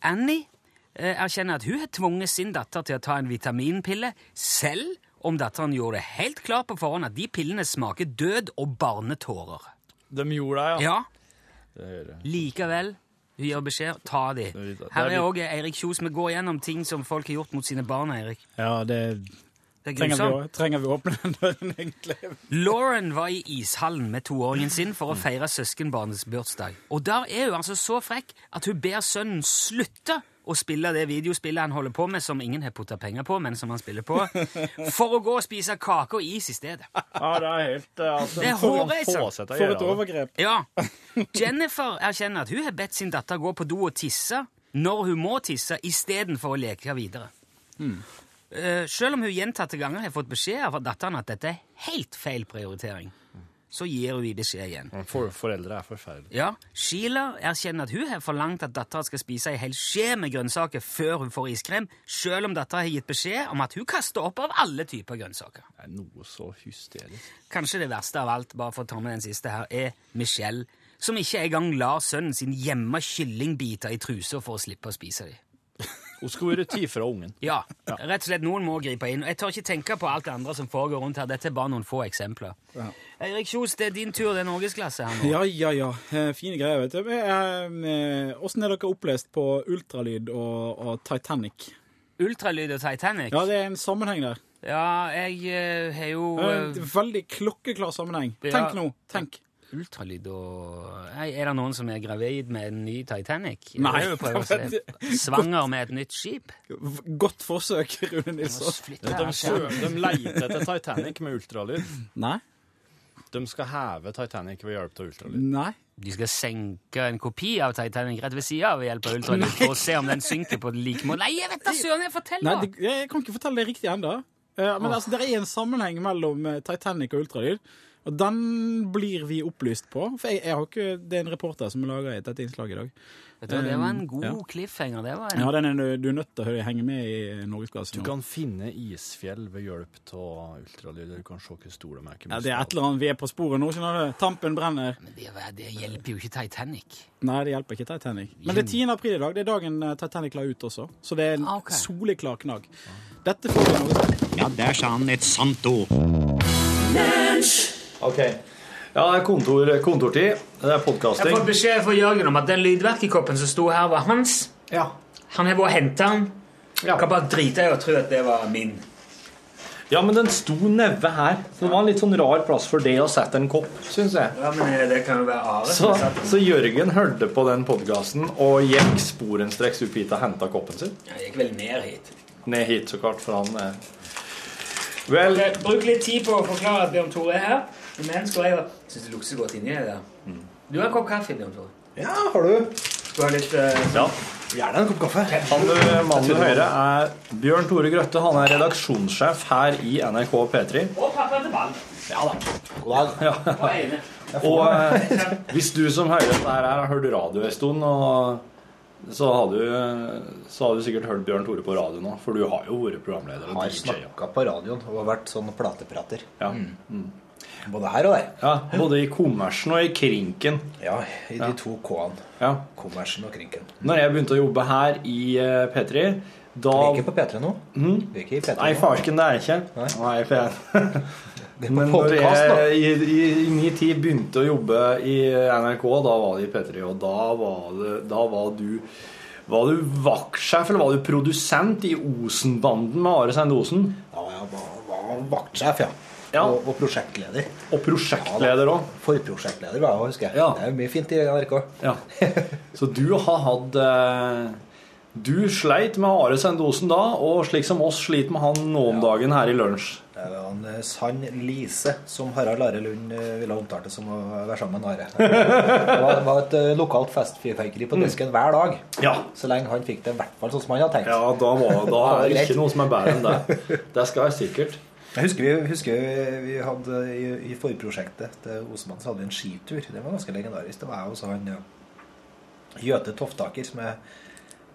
Annie eh, erkjenner at hun har tvunget sin datter til å ta en vitaminpille, selv om datteren gjorde det helt klart på forhånd at de pillene smaker død og barnetårer. De gjorde det, ja. Ja, likevel Hun gir beskjed, ta de. Er Her er òg Eirik Kjos. Vi går gjennom ting som folk har gjort mot sine barn, Eirik. Ja, det Det er trenger vi, grusomt. å- trenger vi å åpne den døren, egentlig. Lauren var i ishallen med toåringen sin for å feire søskenbarnets bursdag. Og der er hun altså så frekk at hun ber sønnen slutte å spille det videospillet han holder på med, som ingen har putta penger på, men som han spiller på, for å gå og spise kake og is i stedet. Ja, det er helt eh, altså, Det er hårreisende. For et overgrep. Ja. Jennifer erkjenner at hun har bedt sin datter gå på do og tisse når hun må tisse, istedenfor å leke videre. Eh, selv om hun gjentatte ganger har fått beskjed av datteren at dette er helt feil prioritering, så gir hun i beskjed igjen. For, foreldre er forferdelige. Ja, Sheila erkjenner at hun har forlangt at datteren skal spise ei hel skje med grønnsaker før hun får iskrem, selv om datteren har gitt beskjed om at hun kaster opp av alle typer grønnsaker. Det er noe så hysterisk. Kanskje det verste av alt, bare for å ta med den siste her, er Michelle, som ikke engang lar sønnen sin gjemme kyllingbiter i trusa for å slippe å spise dem. Hun skulle vært tid fra ungen. Ja, rett og slett noen må gripe inn. Jeg tør ikke tenke på alt det andre som foregår rundt her. Dette er bare noen få eksempler. Eirik Kjos, det er din tur. Det er norgesklasse her nå. Ja, ja, ja. Eh, Fine greier, vet du. Åssen er dere opplest på ultralyd og, og Titanic? Ultralyd og Titanic. Ja, det er en sammenheng der. Ja, jeg eh, har jo Eh, eh, Veldig klokkeklar sammenheng. Ja. Tenk nå. Tenk. Ultralyd og Er det noen som er gravid med en ny Titanic? Nei. prøver å se. Svanger med et nytt skip? Godt forsøk, Rune Nilsson. De, de leter etter Titanic med ultralyd. Nei. De skal heve Titanic ved hjelp av ultralyd. Nei. De skal senke en kopi av Titanic rett ved sida ved hjelp av ultralyd for å se om den synker på like måte. Nei, jeg vet da søren! Jeg forteller! Nei, jeg kan ikke fortelle det riktig ennå. men altså, det er en sammenheng mellom eh, Titanic og ultralyd. Og den blir vi opplyst på. For jeg, jeg har ikke, Det er en reporter som lager laga dette innslaget i dag. Vet du, hva, det var en god Ja. cliffhanger. Det var en... Ja, den er, du- du er nødt til å henge med i Norgesklasse. Du kan finne isfjell ved hjelp av ultralyd. Du kan se hvor store de er. Ja, det er et eller annet vi er på sporet nå, skjønner du. Tampen brenner. Men det, det hjelper jo ikke Titanic. Nei, det hjelper ikke Titanic. Men det er 10. april i dag. Det er dagen eh, Titanic la ut også. Så det er en okay. ok. soleklar knagg. Dette får vi noe Ja, der sa han et sant ord. Ok. Ja, det er kontor, kontortid. Det er Jeg har fått beskjed fra Jørgen om at den lydverkekoppen som sto her, var hans. Ja. Han har vært og henta den. Ja. Kan bare drite i å tro at det var min. ja, men den sto nede her. Så det var en litt sånn rar plass for det å sette en kopp, syns jeg. Ja, men eh, det kan jo være Are. Så, så Jørgen hørte på den podkasten og gikk sporenstreks opp hit og henta koppen sin. Jeg gikk vel ned hit. Ned hit, så klart, for han eh. Vel, okay, Bruk litt tid på å forklare at Bjørn Tore er her. Men skal jeg Syns det lukter godt inni det der. Du har en kopp kaffe, Bjørn Tore. Ja, har du? Skal du ha litt uh... ja. Gjerne en kopp kaffe. Han du, mannen du hører, er Bjørn Tore Grøtte. Han er redaksjonssjef her i NRK P3. Og pappa til ball. Ja da. God dag. Ja. Og. Og eh, hvis du som hører dette her, har hørt radio en stund, og så har, du, så har du sikkert hørt Bjørn Tore på radio nå, for du har jo vært programleder og Har snakka på radioen og vært sånn plateprater. Ja. Både her og der. ja, både i kommersen og i krinken. Ja, i de to K-ene. Ja. Kommersen og krinken. Når jeg begynte å jobbe her i eh, P3, da Vi er ikke på P3 nå. Vi er ikke i P3 Nei, farsken, det er jeg ikke. Nei. Nei, Men når jeg i, i, i min tid begynte å jobbe i NRK, da var det i P3, og da var, det, da var du Var du vaktsjef, eller var du produsent i Osen-banden med Are Sende Osen? Ja, jeg var, var vaktsjef, ja. Ja. Og, og prosjektleder. Og prosjektleder òg. Forprosjektleder var jeg, husker jeg. Ja. Det er jo mye fint i NRK. Ja. Så du har hatt eh, Du sleit med Are Sendosen da, og slik som oss sliter med han nå om dagen her i lunsj. Det var en eh, sann Lise, som Harald Are Lund ville ville det som å være sammen med Are. Det var, det var et eh, lokalt festfyrverkeri på disken hver dag. Ja. Så lenge han fikk det i hvert fall sånn som han hadde tenkt. Ja, da, var, da er det ikke noe som er bedre enn det. Det skal jeg sikkert. Jeg husker vi, husker vi, hadde i, i forprosjektet til Osemann så hadde vi en skitur. Det var ganske legendarisk. Det var jeg og så han ja, Gjøte Toftaker, som er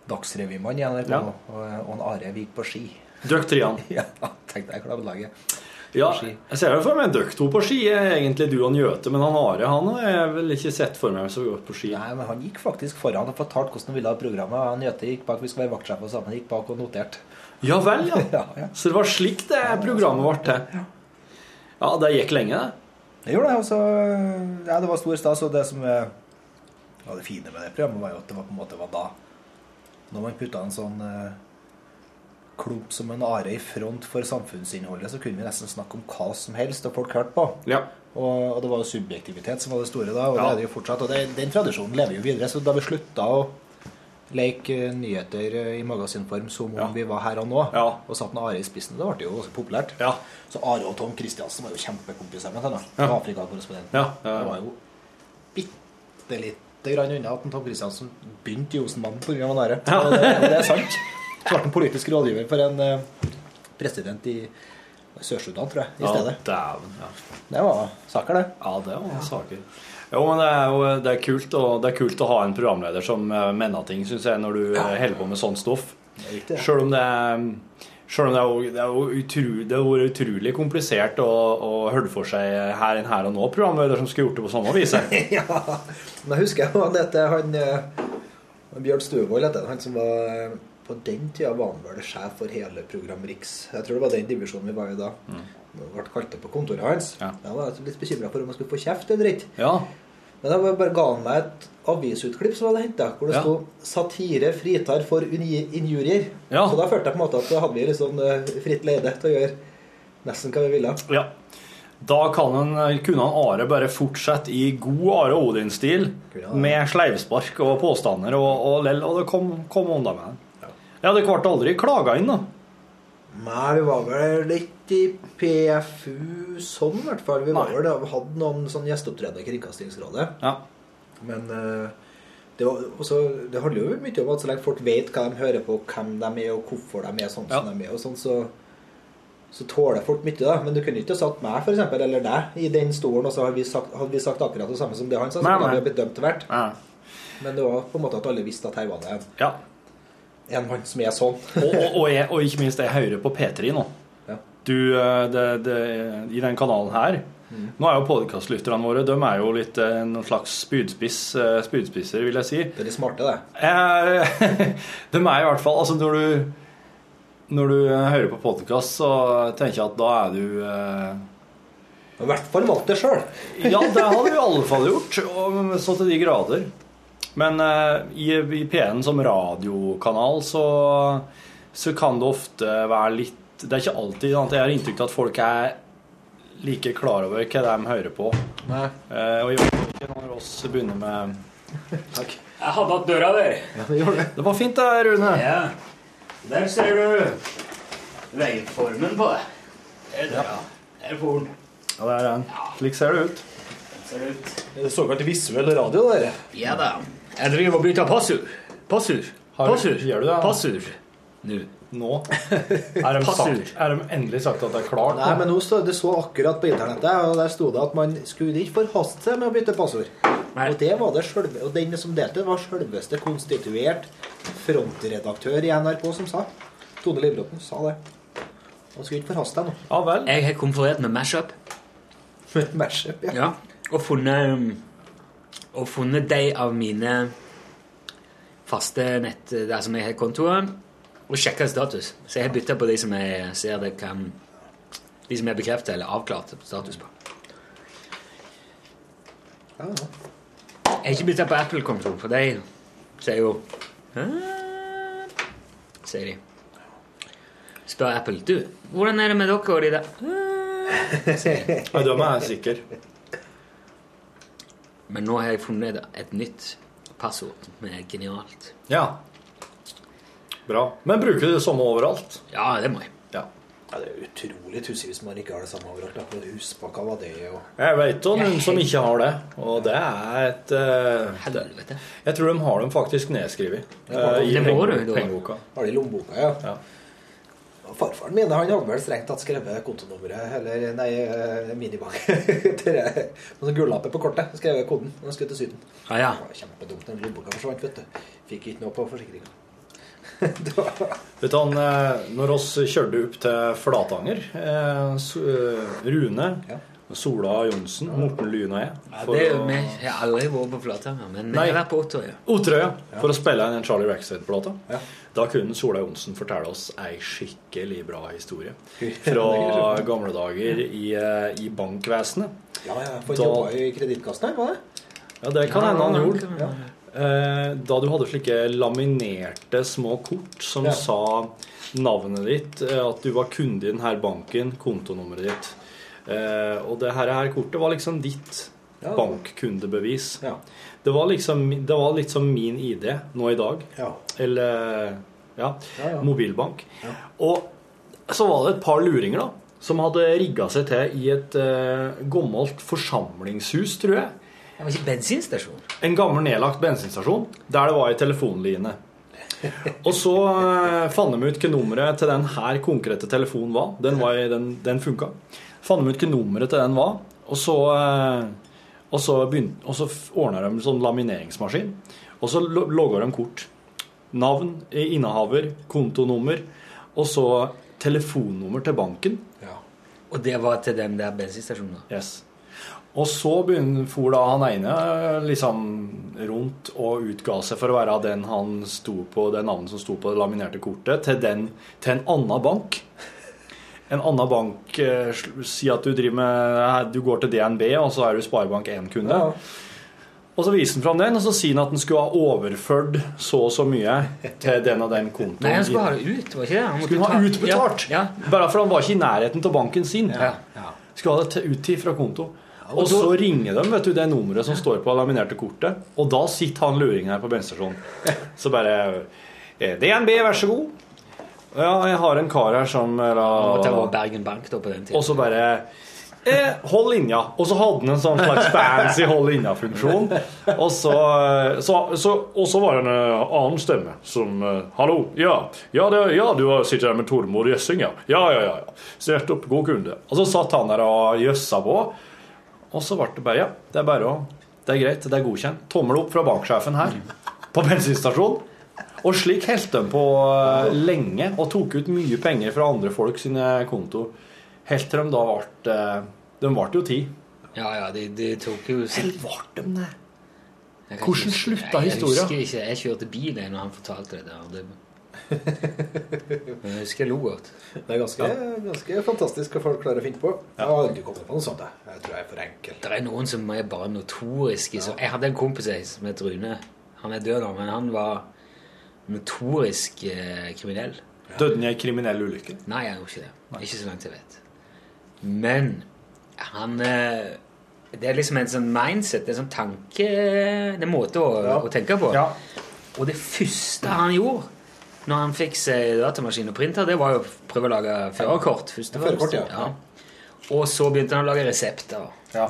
dagsrevymann i NRK, Ja. og, og en Are Vik på ski. Døkk trian. Ja, tenkte jeg klabbelaget. Ja, jeg ser jo for meg dere to på ski, egentlig du og Njøte, men han Are han har jeg vel ikke sett for meg så godt på ski. Nei, men Han gikk faktisk foran og fortalte hvordan han ville ha programmet. og Han Gjøte gikk bak, vi skulle være vaktsjefer sammen, gikk bak og noterte. Ja vel, ja. Ja, ja. Så det var slik det programmet ble til. Ja, det gikk lenge, det. Det gjorde det. Og så, ja, det var stor stas. Og det som var Ja, det fine med det programmet var jo at det var på en måte var da Når man putta en sånn eh, klump som en are i front for samfunnsinnholdet, så kunne vi nesten snakke om hva som helst, og folk hørte på. Ja. Og, og det var jo subjektivitet som var det store da, og Ja. det er det jo fortsatt. Og det, den tradisjonen lever jo videre. Så da vi slutta å leke eh, nyheter eh, i magasinform som om Ja. vi var her og nå, Ja. og satt med Are i spissen, det ble jo også populært. Ja. Så Are og Tom Kristiansen var jo kjempekompiser med henne. Ja. Ja. Afrikakorrespondenten. Ja, ja, ja. Det var jo bitte lite grann unna at Tom Kristiansen begynte i Osenmannen pga. Are. Og det, det er sant. Så ble han politisk rådgiver for en eh, president i Sør-Sudan, tror jeg, i stedet. Ja. Det var saker, det. Ja, det var saker. Jo, men det er jo det er kult, og det er kult å ha en programleder som eh, mener ting, syns jeg, når du ja. holder på med sånt stoff. Selv om det er selv om det er, det er utru, det har vært utrolig komplisert å, å holde for seg her en her og nå, programleder som skulle gjort det på samme vis. ja. Men jeg husker jo han heter han eh, Bjørn Stuevold han, som var eh, På den tida var han vel sjef for hele Program Riks. Jeg tror det var den divisjonen vi var i da. Vi ble kalt opp på kontoret hans. Ja. Jeg var litt bekymra for om han skulle få kjeft eller ikke. Ja. Men da bare ga han meg et avisutklipp som hadde henta, hvor det Ja. sto 'Satire fritar for injurier'. Ja. Så da følte jeg på en måte at da hadde vi sånn eh, fritt leide til å gjøre nesten hva vi ville. ja. Da kan en, kunne han Are bare fortsette i god Are Odin-stil med sleivspark og påstander og, og lell, og det kom, kom unna med det. Ja, det ble aldri klaga inn, da. Nei, vi var vel litt i PFU sånn, i hvert fall. Vi var Nei. vel hadde noen sånn gjesteopptredener i Kringkastingsrådet. Ja. Men eh, det, var, også, det handler jo mye om at så lenge folk vet hva de hører på, hvem de er, og hvorfor de er sånn som de er, og sånn, så, så tåler folk mye. da. Men du kunne ikke satt meg, for eksempel, eller deg, i den stolen, og så hadde vi sagt, hadde vi sagt akkurat det samme som det han sa. Så Nei, nei. blitt dømt hvert. Ja. Men det var på en måte at alle visste at her var det en, ja. en mann som er sånn. Og, og, og, jeg, og ikke minst, jeg hører på P3 nå. Du, eh, det, det, I den kanalen her Nå er jo podkastlytterne våre De er jo litt en noen slags spydspiss, eh, spydspisser, vil jeg si. Det er de smarte, det. Eh, de er i hvert fall Altså, når du Når du eh, hører på podkast, så tenker jeg at da er du eh, I hvert fall valgt det sjøl. Ja, det hadde du i alle fall gjort, og så til de grader. Men eh, i, i P1 som radiokanal så, så kan det ofte være litt Det er ikke alltid sånn at jeg har inntrykk av at folk er like klar over hva de hører på. Nei. Eh, og fall ikke når oss begynner med Takk. Jeg hadde hatt døra der. Ja, det gjorde det. Det var fint, det, Rune. Ja. Der ser du veiformen på det. Det er døra. Der er polen. Ja, det er den. Slik ser det ut. Ser det ut. Det er såkalt visuell radio, det der. Ja da. Jeg driver og bytter passord. Passord. Passord. gjør du det? Passord. Nå. Nå er de, sagt, er de endelig sagt at det er klart. Nei, men nå så, Det så akkurat på internettet, og der sto det at man skulle ikke forhaste seg med å bytte passord. Nei. Og det var det sjølve, og den som delte, var selveste konstituert frontredaktør i NRK som sa. Tone Livbråten sa det. Man skulle ikke forhaste deg nå. Ja vel. Jeg har konferert med Mashup. Mashup, ja. Ja. Og funnet um, Og funnet de av mine faste nett der som jeg har kontoer, og sjekke status. Så jeg har bytta på de som jeg ser det kan De som er bekrefta eller avklart status på. Jeg har ikke bytta på Apple-konto, for de sier jo Sier de. Spør Apple du, hvordan er det med dere og de der Ja, da må jeg de er. Men nå har jeg funnet et nytt passord som er genialt. Ja. Bra. Men bruker du det samme overalt? Ja, det må jeg. Ja. Ja, Det er utrolig tussig hvis man ikke har det samme overalt. da. Huspakka var det og Jeg vet om noen som ikke har det, og det er et uh, Helvete. Jeg tror de har dem faktisk nedskrevet eh, i pengeboka. Har de lommeboka, ja. Ja. Farfaren min han hadde vel strengt tatt skrevet kontonummeret, eller nei, eh, minibank. Noen gullapper på kortet. Skrevet koden og han skulle til Syden. Ah, ja. Det var kjempedumt når lommeboka forsvant, vet du. Fikk ikke noe på forsikringa. Vet han, eh, når oss kjørte opp til Flatanger, eh, eh, Rune, Ja. Sola Johnsen, Morten Lyn og jeg Ja, det, vi har aldri vært på Flatanger, men vi har vært på Otterøya. Otterøya, for å spille inn en Charlie Rackstead-plate. Ja. Da kunne Sola Johnsen fortelle oss ei skikkelig bra historie fra gamle dager i, i bankvesenet. Ja, ja, for Da- jobba i Kredittkassen her, var det? Ja, det kan hende han gjorde. Eh, da du hadde slike laminerte små kort som Ja. sa navnet ditt, eh, at du var kunde i denne banken, kontonummeret ditt. Eh, og det her, her kortet var liksom ditt Ja. bankkundebevis. Ja. Det var liksom det var litt som min ID nå i dag. Ja. Eller ja. mobilbank. Og så var det et par luringer da, som hadde rigga seg til i et uh, gammelt forsamlingshus, tror jeg. Det var ikke bensinstasjon. En gammel nedlagt bensinstasjon der det var ei telefonline. Og så eh, fant de ut hva nummeret til den her konkrete telefonen var. Den, var den, den funka. Fant de ut hva nummeret til den var, og så, eh, og så, begynte, og så ordna de sånn lamineringsmaskin. Og så lo- logga de kort. Navn, eh, innehaver, kontonummer, og så telefonnummer til banken. Og det var til den der bensinstasjonen? Yes. Og så for da han ene liksom rundt og utga seg for å være den han sto på, det navnet som sto på det laminerte kortet, til, den, til en annen bank. En annen bank eh, Si at du driver med Du går til DNB, og så er du Sparebank 1-kunde. Og så viser han fram den, og så sier han at han skulle ha overført så og så mye til den og den kontoen. Nei, han skulle ha det ut, var ikke det? Han Skulle ha utbetalt? Ja, Bare for han var ikke i nærheten av banken sin. ja. Skulle ha det ut til fra konto. Og så ringer de vet du, det nummeret som står på laminerte kortet, og da sitter han luringen her på bensinstasjonen. Så bare eh, DNB, vær så god. Ja, jeg har en kar her som. Og var eller, Bergen Bank da på den tiden. Og så bare eh, Hold linja. Og så hadde han en sånn slags fancy hold linja-funksjon. Og så, så, så, og så var det en eh, annen stemme som eh, Hallo, ja. Ja, det, ja du sitter her med Tormod Jøssing, ja. Ja, ja, ja. ja. Sett opp, god kunde. Og så satt han der og jøssa på. Og så ble det bare Ja, det er bare å Det er greit, det er godkjent. Tommel opp fra banksjefen her på bensinstasjonen. Og slik holdt de på eh, lenge og tok ut mye penger fra andre folk sine konto. Helt til de da ble eh, De ble jo ti. Ja, ja, de, de tok jo Helt ble de det? Hvordan slutta historien? Jeg husker ikke. Jeg kjørte bil da han fortalte det der. Det, jeg husker jeg lo godt. Det er ganske, ganske fantastisk hva folk klarer å finne på. Jeg har aldri kommet på noe sånt. jeg. Jeg tror jeg er for enkel. Det er noen som er bare notoriske. Ja. jeg hadde en kompis som het Rune. Han er død nå, men han var notorisk eh, kriminell. Døde han i ei kriminell ulykke? Nei, han gjorde ikke det. Ikke så langt jeg vet. Men han eh, Det er liksom en sånn mindset, det en sånn tanke Det er en måte å, å tenke på. Ja. Og det første han gjorde når han fikk seg datamaskin og printer, det var jo å prøve å lage førerkort. Førerkort, fremst. ja. Og så begynte han å lage resepter. Ja.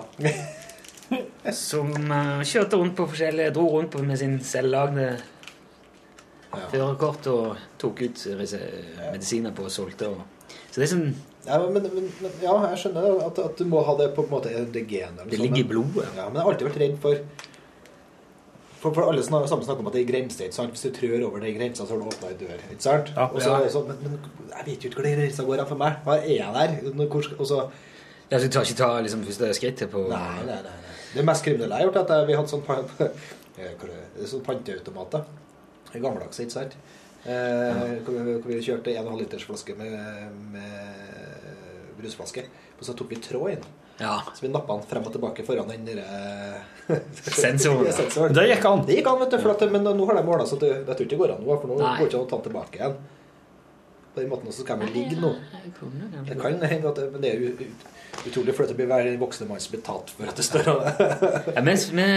Som uh, kjørte rundt på forskjellige Dro rundt på med sin selvlagde førerkort og tok ut medisiner på og solgte. Og. Så det er sånn Ja, men, men, men, ja, jeg skjønner at, at du må ha det på en måte det genet. eller Det sånn, ligger i blodet. Ja, men jeg har alltid vært redd for For, for alle snakker, sammen snakker om at det er grenser. ikke sant? Hvis du trør over den grensa, så har du åpna ei dør. ikke sant? Ja. Og så, er det sånn, men, men jeg vet jo ikke hvor den grensa går for meg. Hva er jeg der? Hvor, og så, Ja, så du tar ikke ta liksom, første skrittet på nei, nei, nei, nei. Det mest kriminelle jeg har gjort, er at vi hadde sånn, eh, sånn panteautomater. Gammeldagse, ikke sant? Eh, hvor vi, hvor vi kjørte 1,5 liters flaske med, med brusflaske. Og så tok vi tråd inn. Ja. Så vi nappa den frem og tilbake foran den der, eh, Sensoren, sensoren. Det gikk an. Det gikk an, vet du. For at, men nå har de ordna så det, jeg tror ikke det går an nå. For nå Nei. går det ikke an å ta den tilbake igjen. På den måten så skal vi ligge nå. Det kan hende at Men det er jo utrolig flott å bli hver voksne blir talt for at det står Ja, mens vi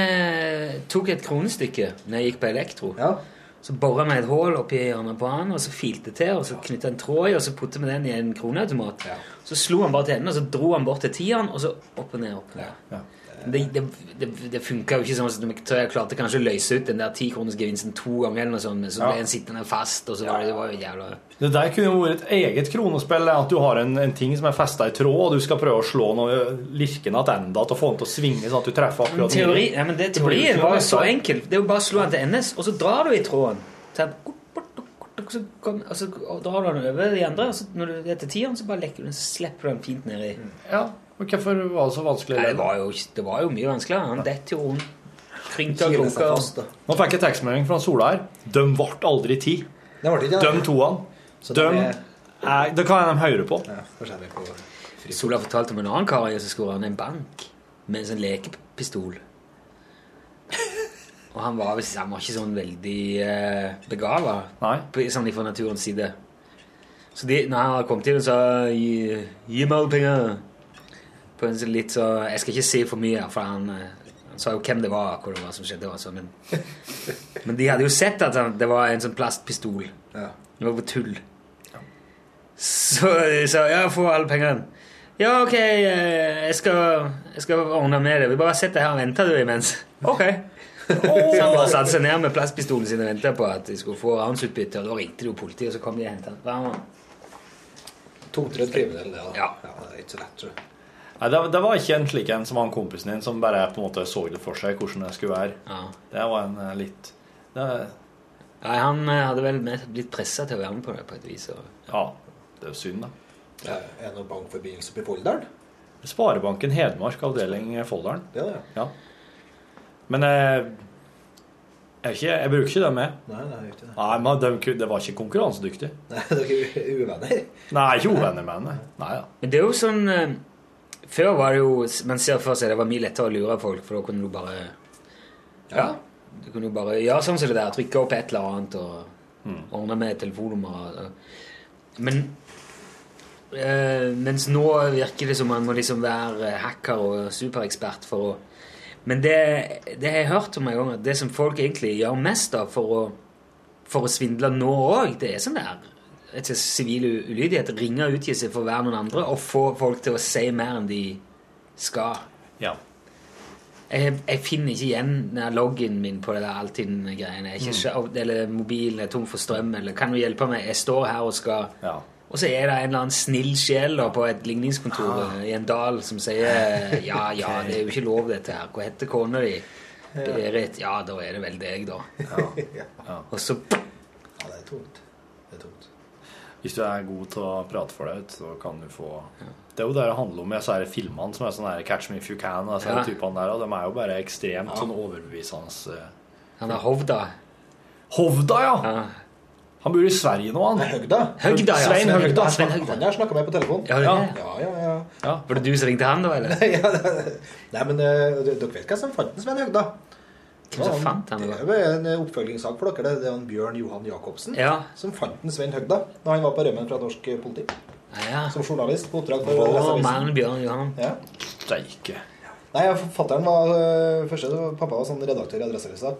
tok et kronestykke når jeg gikk på elektro, Ja. Så bora vi et hull oppi hjørnet på han, og så filte til, og så knytta en tråd i, og så puttet vi den i en kroneautomat. Ja. Så slo han bare til enden, og så dro han bort til tieren, og så opp og ned. opp og ned. Ja. Det, det, det, det funka jo ikke sånn at jeg klarte kanskje å løse ut den der tikronersgevinsten to ganger, eller noe sånt, men så ble Ja. en sittende fast, og så var det, det var jo jævla Det der kunne jo vært et eget kronespill. At du har en, en ting som er festa i tråd, og du skal prøve å slå noe lirken tilbake og få den til å svinge sånn at du treffer akkurat teori, ja, men det, teorien var jo så lettere. enkel. Det er jo bare å slå den til NS, og så drar du i tråden. Så, her, kort, kort, kort, kort, så, kom, og så drar du den over de andre, og så når du er til tieren, så bare lekker du den, så slipper du den fint nedi. Ja, og Hvorfor var det så vanskelig? Nei, det, var jo, det var jo mye vanskeligere. Han detter jo rundt. Nå fikk jeg tekstmelding fra Sola her. De ble aldri ti. De toene. De det er- Det kan de høre på. Ja. Sola fortalte om en annen kar som skulle han en bank med en sånn lekepistol. Og han var, han var ikke sånn veldig uh, begava på- sånn fra naturens side. Så de, når han hadde kommet til så sa gi, 'gi meg alle penger' på en sånn litt så Jeg skal ikke si for mye, for han, eh, han sa jo hvem det var, hvor det var som skjedde. Også, men, men de hadde jo sett at det var en sånn plastpistol. Det var på tull. Så de sa 'ja, få alle pengene'. Ja, ok, eh, jeg skal, jeg skal ordne med det. Vi bare sett her og venter du imens. Ok. Så han bare satte seg ned med plastpistolen sin og ventet på at de skulle få ransutbytte. Og da ringte jo politiet, og så kom de og hentet han. Tungtrødd kriminell, det. da. Ja. Det er ikke så lett, tror jeg. Nei, det, det var ikke en slik en som han kompisen din, som bare på en måte så det for seg hvordan det skulle være. Ja. Det var en eh, litt det, Nei, han eh, hadde vel blitt pressa til å være med på det på et vis. Og... Ja, det er jo synd, da. Ja, er det noen bankforbindelse på Folldalen? Sparebanken Hedmark, avdeling Folldalen. Det er det. Ja. Men jeg, jeg, ikke, jeg bruker ikke det med. Nei, nei, det ikke det. Nei, men de, det var ikke konkurransedyktig. Nei, dere er uvenner. Nei, ikke uvenner med henne. Nei ja. Men det er jo sånn eh, Før var det jo Man ser for seg det var mye lettere å lure folk, for da kunne du bare Ja. Du kunne jo bare gjøre sånn som det der. Trykke opp et eller annet og ordne med telefonnummer. Men eh, Mens nå virker det som man må liksom være hacker og superekspert for å Men det, det har jeg hørt om en gang, at det som folk egentlig gjør mest da for å, for å svindle nå òg, det er sånn der etter sivil ulydighet. Ringe seg for å være noen andre og få folk til å si mer enn de skal. Ja. Jeg, jeg finner ikke igjen loggen min på det der Altinn-greiene. Mm. Eller mobilen er tom for strøm, eller kan du hjelpe meg? Jeg står her og skal Ja. Og så er det en eller annen snill sjel på et ligningskontor ah. i en dal som sier ja, ja, det er jo ikke lov, dette her. Hva heter kona di? Berit. Ja, da er det vel deg, da. Og så Ja, det er tungt. Hvis du er god til å prate for deg ut, så kan du få Det er jo det det handler om i disse filmene som er sånn her Catch Me If You Can og disse Ja. typene der, og de er jo bare ekstremt sånn overbevisende eh. Han er Hovda. Hovda, ja! Han bor i Sverige nå, han. Høgda. Høgda, ja. Svein Høgda. Svein Høgda. Han har snakka med på telefon. Ja. Ja, ja, ja. Var det du som ringte han, da? eller? nei, men uh, dere vet hva som fant Svein Høgda? Hvem som fant han. Det er en eh, oppfølgingssak for dere. Det er en Bjørn Johan Jacobsen Ja. som fant den Svein Høgda da han var på rømmen fra norsk eh, politi. Ja. Som journalist på oppdrag for Vår Adresseavisen. Bjørn Johan. Ja. Steike. Nei, Fattern var øh, første, Pappa var sånn redaktør i Adresseavisa.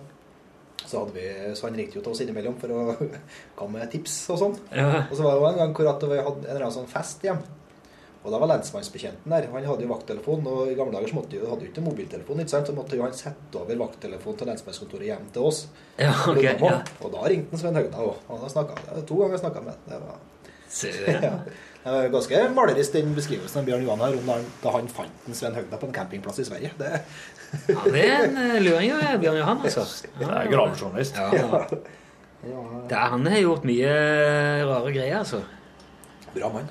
Så, hadde vi, så han ringte jo til oss innimellom for å komme med tips og sånn. Ja. Og så var det jo en gang hvor at vi hadde en eller annen sånn fest hjemme. Og da var lensmannsbetjenten der. Han hadde jo vakttelefon, og i gamle dager så måtte jo, hadde jo ikke mobiltelefon. ikke sant? Så måtte jo han sette over vakttelefonen til lensmannskontoret hjem til oss. Ja, okay, ja. Og da ringte han Svein Høgna òg. Og da snakket, jeg- to ganger snakka med han. Det var ja. Det var ganske malerisk den beskrivelsen av Bjørn Johan her om da han, da han fant den Svein Høgna på en campingplass i Sverige. Det, Ja, det er en eh, luring, jo, Bjørn Johan, altså. Det er gravejournalist. Ja. Ja. han har gjort mye rare greier, altså. Bra mann.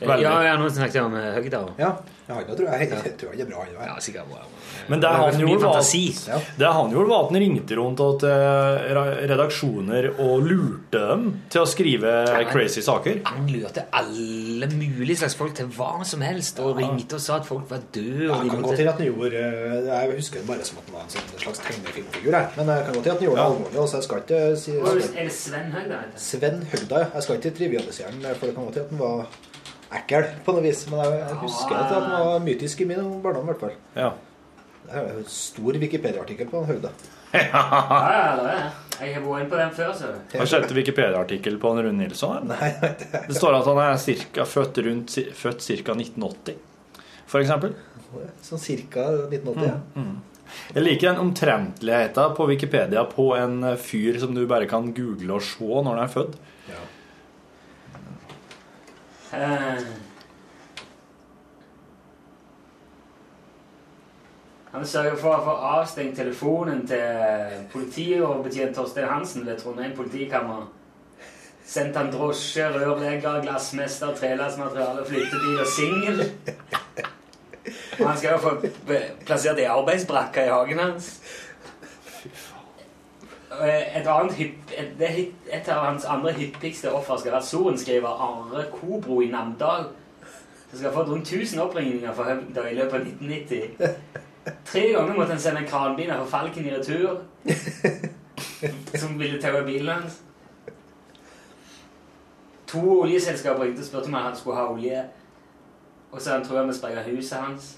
Veldig. Ja, ja, noen snakket om Høgda. Ja, ja han tror jeg, jeg tror han er bra. Han, Ja, sikkert bra. Men det han gjorde, var at, det han gjorde, var at han ringte rundt til eh, redaksjoner og lurte dem til å skrive crazy saker. Han lurte alle mulige slags folk til hva som helst, og ringte og sa at folk var døde. Ja, kan at han gjorde eh, Jeg husker det bare som at han var en sånn slags tegnefilmfigur. Men det kan godt til at han gjorde det alvorlig. Altså, jeg skal ikke si er det- Sven Høgda? Sven Høgda, ja. Jeg skal ikke trivialisere han, for det kan godt til at han var ekkel på noe vis. Men jeg, jeg husker at han var mytisk i min barndom, i hvert fall. Ja. Det er en stor Wikipedia-artikkel på han Høgda. Ja, ja, det er det. Jeg har vært inne på den før, så. Har du sett Wikipedia-artikkel på Rune Nilsson? Nei, Det står at han er cirka, født rundt født ca. 1980, for eksempel. Sånn ca. 1980. ja. Jeg liker den omtrentligheten på Wikipedia på en fyr som du bare kan google og se når han er født. Eh. Han sørger for å få avstengt telefonen til politioverbetjent Torstein Hansen ved Trondheim politikammer. Sendt han drosje, rørlegger, glassmester, trelastmateriale, flyttebil og singel. Og han skal jo få plassert ei arbeidsbrakke i hagen hans. Og Et, hypp, et, hypp, et av hans andre hippigste offer skal være sorenskriver Are Kobro i Namdal. Som skal ha fått rundt 1000 oppringninger for Høvda i løpet av 1990. Tre ganger måtte han sende en kranbil for Falken i retur. Som ville taue bilen hans. To oljeselskaper ringte og spurte om han skulle ha olje. Og så han tror jeg vi sprenge huset hans.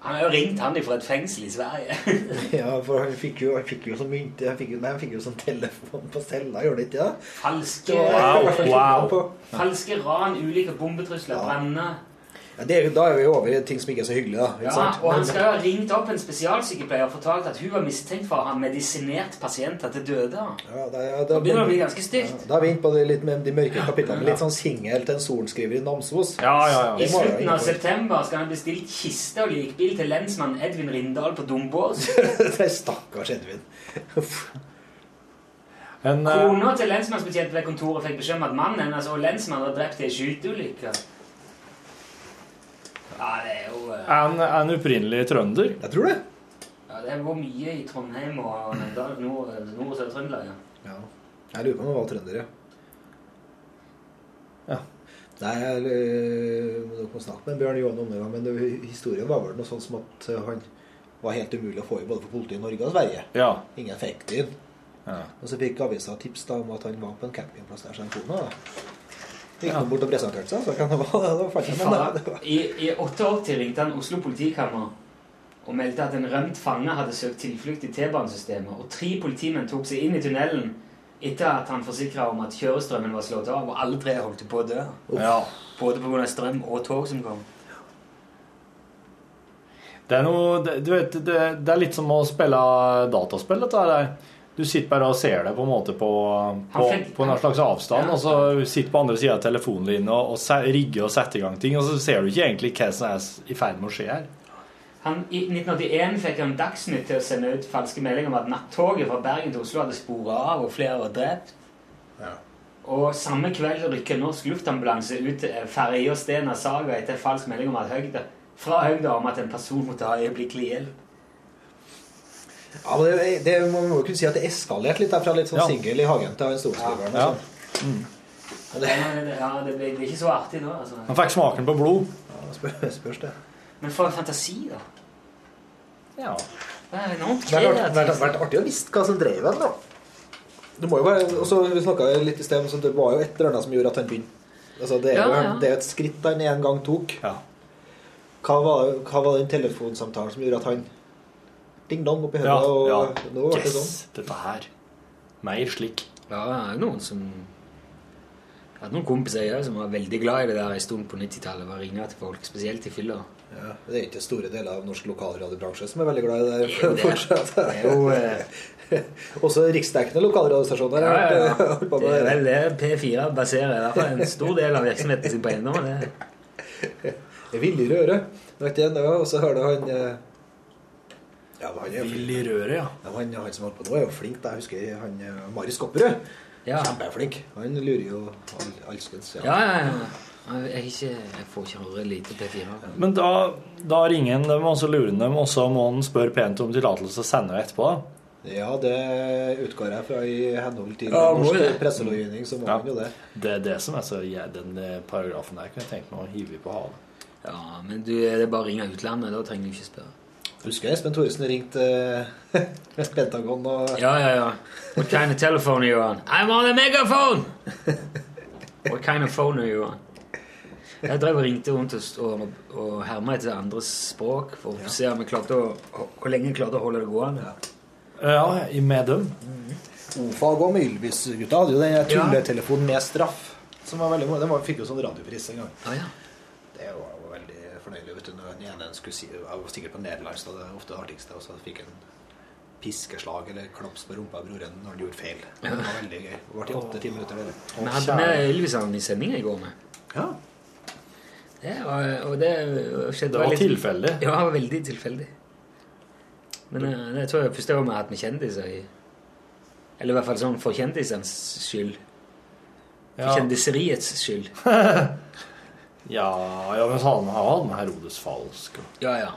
Han har jo ringt han fra et fengsel i Sverige. Ja, for han fikk jo, han fikk jo sånn mynt han fikk jo, Nei, han fikk jo sånn telefon på cella, gjorde han ikke det? Falske, wow, Wow, falske ran, ulike bombetrusler, branner. Ja, det, er da er vi over i ting som ikke er så hyggelig, da. Ikke Ja, sant? og han skal ha ringt opp en spesialsykepleier og fortalt at hun var mistenkt for å ha medisinert pasienter til døde. ja, det, ja, Da begynner det å bli ganske stygt. da er vi inne på det litt med de mørke kapitlene. Litt sånn singel til en sorenskriver i Namsos. Ja, ja, ja. I slutten av september skal han bestille kiste og likbil til lensmann Edvin Rindal på Dombås. Det er Stakkars Edvin. En, eh, Kona til lensmannsbetjenten ved kontoret fikk beskjed om at mannen hennes og lensmannen var drept i ei skyteulykke. Ja, det er jo eh, en, en opprinnelig trønder. Jeg tror det. ja, Det var mye i Trondheim og Namdal, Nord- Nord- og Sør-Trøndelag. Ja. Ja. Jeg lurer på om han var trønder, ja. Ja. Nei, jeg øh, må nok må snakke med Bjørn Johan om det, men det, historien var vel noe sånn som at øh, han var helt umulig å få i både for politiet i Norge og Sverige. Ja. Ingen fikk det inn. Ja. Og så fikk avisa tips da om at han var på en campingplass der, så han kom da. Gikk han bort og presenterte seg, så kan det være det var men det, det var, I, I 88 ringte han Oslo politikammer og meldte at en rømt fange hadde søkt tilflukt i T-banesystemet, og tre politimenn tok seg inn i tunnelen etter at han forsikra om at kjørestrømmen var slått av, og alle tre holdt på å dø. ja. Både pga. strøm og tog som kom. Det er noe det, Du vet, det, det er litt som å spille dataspill, dette der. Du sitter bare og ser det på en måte på, på, på en slags avstand, Ja. og så sitter på andre sida av telefonen din og, og rigger og setter i gang ting, og så ser du ikke egentlig hva som er i ferd med å skje her. Han, I 1981 fikk han Dagsnytt til å sende ut falske meldinger om at nattoget fra Bergen til Oslo hadde spora av, og flere var drept. Ja. Og samme kveld rykker norsk luftambulanse ut til ferja Stena Saga etter falsk melding om at Høgda, fra Høgda om at en person måtte ha øyeblikkelig hjelp. Ja, men det, det man må jo kunne si at det eskalerte litt der fra litt sånn Ja. singel i hagen til en storskriveren. Ja. Ja. Mm. det, Ja, det, blir ikke så artig nå, altså. Han fikk smaken på blod. ja, spør, spørs det. Men for en fantasi, da. Ja. Det er enormt Det har vært, kreativt. artig å visst hva som drev han, da. Det må jo være, også, Vi snakka litt i sted om det var jo et eller annet som gjorde at han begynte. Altså, det, er jo, Ja, ja. det er jo et skritt han en gang tok. ja. Hva var, hva var den telefonsamtalen som gjorde at han ding-dong oppi Ja, hodet? og ja. nå ble det sånn. Yes, dette her. Mer slik. Ja, det er noen som Jeg har noen kompiser jeg, som var veldig glad i det der en stund på 90-tallet. Var ringa til folk, spesielt i fylla. Ja, det er ikke store deler av norsk lokalradiobransje som er veldig glad i det. Det jo det. Det er jo eh, Også riksdekkende lokalradiostasjoner. Ja, ja, ja. på Det er vel det P4 baserer i hvert fall en stor del av virksomheten sin på eiendom. Det. er villigere Vet du, det var- Og så hører du han eh, Ja, han er. Vill i røret, ja. Ja, han, han som holdt på nå, er jo flink. da. Jeg husker han Mari Skopperud. Ja. Kjempeflink. Han lurer jo all, alskens. Ja, ja, ja. Jeg, er ikke, jeg får ikke høre lite P4. Men da, da ringer han dem, og så lurer han dem, og så må han spørre pent om tillatelse og sende det etterpå. Ja, det utgår jeg fra i henhold til Ja, norsk presselovgivning. Så må Ja. han jo det. Det er det som er så ja, Den eh, paragrafen der kunne jeg tenkt meg å hive på havet. Ja, men du, det er bare å ringe utlandet. Da trenger du ikke spørre. Husker Espen Thoresen ringte eh, Pentagon og Ja, ja, ja. What kind of telephone are you on? I'm on a megaphone! What kind of phone are you on? Jeg drev og ringte rundt og, og, og herma etter andres språk for å se om jeg klarte å, hvor lenge jeg klarte å holde det gående. Ja, i Medum. Mm. Ofag og Ylvis-gutta hadde jo den tulletelefonen med straff. Som var veldig. Den var- fikk jo sånn radiopris en gang. Ah, ja. Det var jo veldig fornøyelig. vet du, når den ene skulle si, Jeg var sikkert på nederlandsk, da det er ofte det artigste. Og så fikk en piskeslag eller klaps på rumpa av broren når han gjorde feil. Det var veldig gøy. Det varte i åtte-ti minutter. Det. Vi hadde med Ylvis-han i sendinga i går. med. Ja. Det var, og det skjedde Det var litt- tilfeldig. Ja, det var veldig tilfeldig. Men eh, det tror jeg første gang vi har hatt med kjendiser i Eller i hvert fall sånn for kjendisens skyld. For Ja, kjendiseriets skyld. ja, ja men han har hatt med Herodes Falsk. og Ja, ja.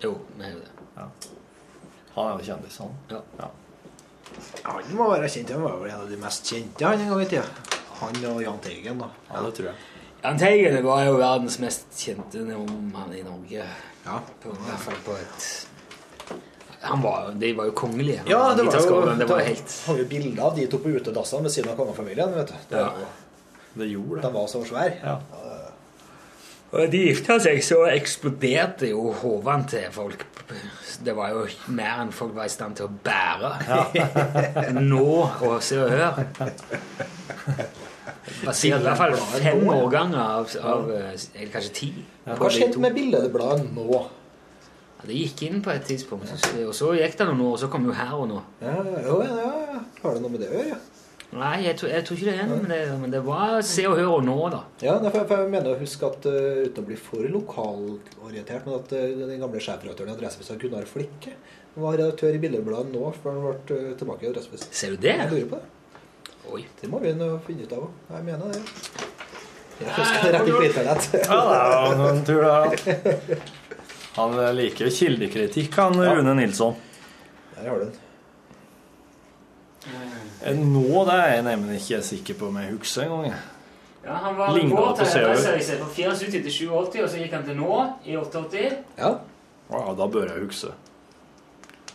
Jo, vi jo det. Han er jo kjendis, han. Ja. Han må være kjent. Han var vel en av de mest kjente han en gang i tida. Han og Jahn Teigen, da. Ja, det tror jeg. Jahn Teigen var jo verdens mest kjente mann i Norge. På, I hvert fall på et han var, De var jo kongelige. Ja, det var jo det var det helt har jo bilder av de to på utedassene ved siden av kongefamilien. vet du. Det Ja. var gjorde Det gjorde De var så svære. Ja. Og de gifta seg, så eksploderte jo hodene til folk. Det var jo mer enn folk var i stand til å bære. Nå og Se og Hør. Basert i hvert fall fem årganger av, av eh, eller kanskje ti. Hva skjedde med billedbladet nå? Ja, Det gikk inn på et tidspunkt, og så gikk det noen år, og så kom jo Her og Nå. Ja, ja, ja. Har det noe med det å gjøre? Ja, Nei, jeg tror, jeg tror ikke det er noe med det, men det var Se og Hør og Nå, da. ja for for, for jeg mener å huske at uh, uten å bli for lokalorientert, men at uh, den gamle sjefredaktøren i Adresseavisa, Gunnar Flikke, var redaktør i Billedbladet nå, før han ble uh, tilbake i Adresseavisa. Ser du det? Jeg lurer på det. Oi. Det må vi nå finne ut av òg. Jeg mener det. Jeg husker det rett inn på internett. Ja, det jo noen tur der, da. Han liker kildekritikk, han Rune Nilsson. Der har du den. Eh, Nå det er jeg nemlig ikke sikker på om jeg husker engang. Ja, Han var Ligner på til? Adresseavisa fra 74 til 87, og så gikk han til Nå i 88. Ja. Ja, da bør jeg huske.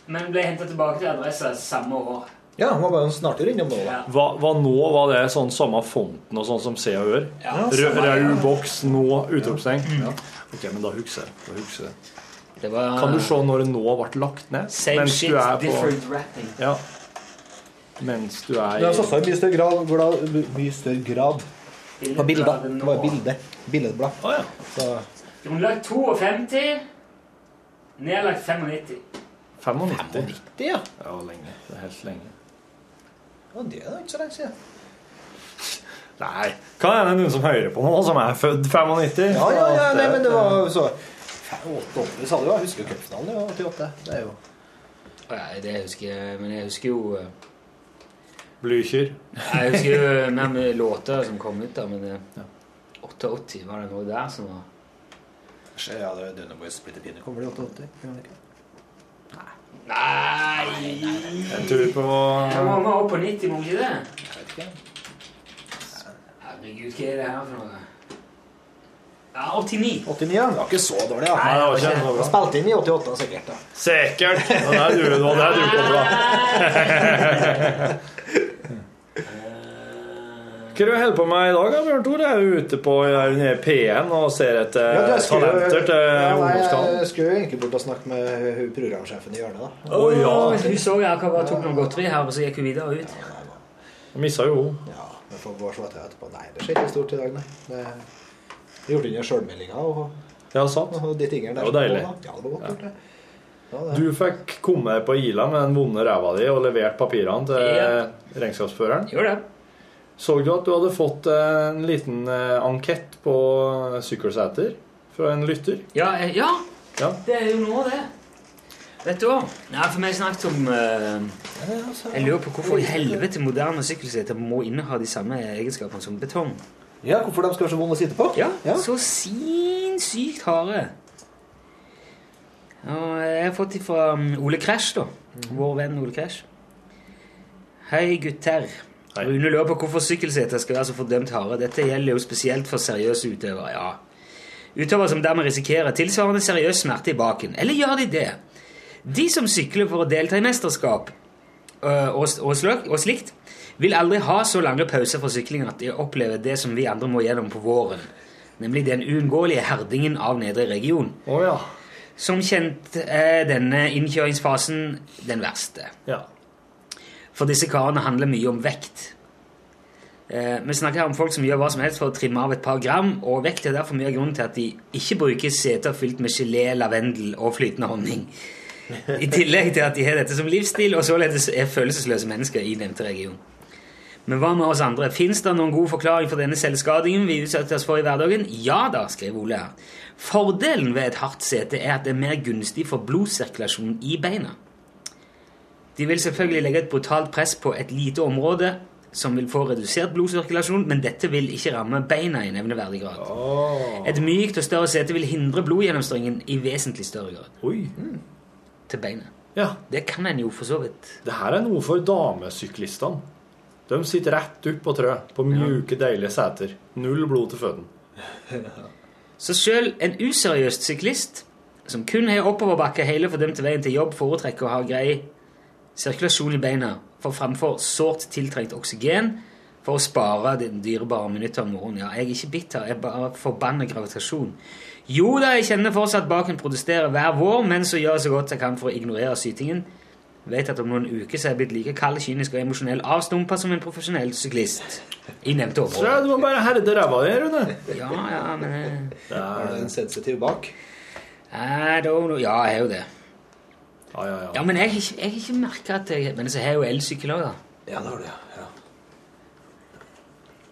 Men ble henta tilbake til Adressa samme år. ja, han var bare snartere innom nå. Ja. Hva, hva nå var det sånn samme fonten og sånn som Se og Hør? Ja, Rød boks, nå, utropstegn? Ok, men da husker jeg. Da husker jeg. Det var Kan du se når det nå ble lagt ned? Same shit, er different rapping. Ja. Mens du er Det er i i mye større grad, glad, mye større grad på bilder. Det var bilde. Billedblad. Å ja. Så Grunnlag 52, nedlagt 95. 95. 95 ja. Ja, lenge. Det er helt lenge. ja. Det er da ikke så lenge siden. Nei. Kan hende noen som hører på nå, som er født 95. Ja, ja, ja, nei, men det var jo så 88 sa du. Jeg husker cupfinalen i 88. Det er jo Nei, det husker jeg, men jeg husker jo eh, Blykjer. Jeg husker jo mer med låter som kom ut, da, men ja. 88 var det noe der som var Ja, det er Dønne Boys Splitter Pine kommer i 88? Nei. Nei! En tur på Jeg må må opp på 90, må ikke det? Jeg vet ikke. Herregud, hva er det her for noe? Ja, 89. 89, ja. Det var ikke så dårlig, ja. Nei, det var ikke så bra. Spilte inn i 88 sikkert, da. Sikkert! Det var der du, det der du kom fra. Hva er det du holder på med i dag, da, Bjørn Tore? Er du ute på er du nede i P1 og ser etter Ja, skulle- talenter til Ja, nei. Jeg skulle jo egentlig bort og snakke med hun programsjefen i hjørnet, da. Å ja! Hun så jeg akkurat tok noe godteri her, og så gikk hun videre ut. Jeg missa jo hun. Ja, men for vår til etterpå. Nei, det skjer ikke stort i dag, nei. Det det er gjort under sjølmeldinga og, Ja, sant. og de tingene der. Det var deilig. kom. Ja, det var godt gjort, det. Ja. Du fikk komme på Ila med den vonde ræva di og levert papirene til Ja. regnskapsføreren. Gjorde det. Så du at du hadde fått en liten eh, ankett på sykkelseter fra en lytter? Ja, eh, ja, Ja. det er jo nå, det. Vet du hva? Nei, for vi snakket om uh, Jeg lurer på hvorfor i helvete moderne sykkelseter må inneha de samme egenskapene som betong. Ja, hvorfor de skal være så vonde å sitte på? Ja, Ja. så sinnssykt harde. Og jeg har fått de fra um, Ole Crash, da. Vår venn Ole Crash. Hei, gutter. Hei. Rune lurer på hvorfor sykkelseter skal være så fordømt harde. Dette gjelder jo spesielt for seriøse utøvere. ja. Utøvere som dermed risikerer tilsvarende seriøs smerte i baken. Eller gjør de det? De som sykler for å delta i mesterskap øh, og, og, sløk- og slikt, vil aldri ha så lange pauser fra syklingen at de opplever det som vi andre må gjennom på våren. Nemlig den uunngåelige herdingen av nedre region. Oh, ja. Som kjent er denne innkjøringsfasen den verste. ja. For disse karene handler mye om vekt. Eh, vi snakker her om folk som gjør hva som helst for å trimme av et par gram, og vekt er derfor mye av grunnen til at de ikke bruker seter fylt med gelé, lavendel og flytende honning. I tillegg til at de har dette som livsstil, og således er følelsesløse mennesker i nevnte region. Men hva med oss andre? Fins det noen god forklaring for denne selvskadingen vi utsetter oss for i hverdagen? Ja da, skriver Ole her. Fordelen ved et hardt sete er at det er mer gunstig for blodsirkulasjon i beina. De vil selvfølgelig legge et brutalt press på et lite område som vil få redusert blodsirkulasjon, men dette vil ikke ramme beina i nevneverdig grad. Et mykt og større sete vil hindre blodgjennomstrømningen i vesentlig større grad Oi. til beina. Ja. Det kan en jo for så vidt. Det her er noe for damesyklistene. De sitter rett opp på trø, på mjuke, deilige seter. Null blod til føttene. Så sjøl en useriøst syklist som kun har oppoverbakke hele fordømte veien til jobb, foretrekker å ha grei sirkulasjon i beina for framfor sårt tiltrengt oksygen for å spare den dyrebare minuttet om morgenen. Ja, jeg er ikke bitter, jeg bare forbanner gravitasjon. Jo da, jeg kjenner fortsatt baken protestere hver vår, men så gjør jeg så godt jeg kan for å ignorere sytingen. Vet at om noen uker så er jeg blitt like kald, kynisk og emosjonell avstumpa som en profesjonell syklist i nevnte Så du må bare herde ræva di, Rune. Ja, ja, men Det Er en sensitiv bak? I don't know. Ja, jeg har jo det. Ja, ja, ja. Ja, men jeg jeg har ikke merka at jeg Men så har jeg jo elsykkel òg, da. Ja, det har du, ja.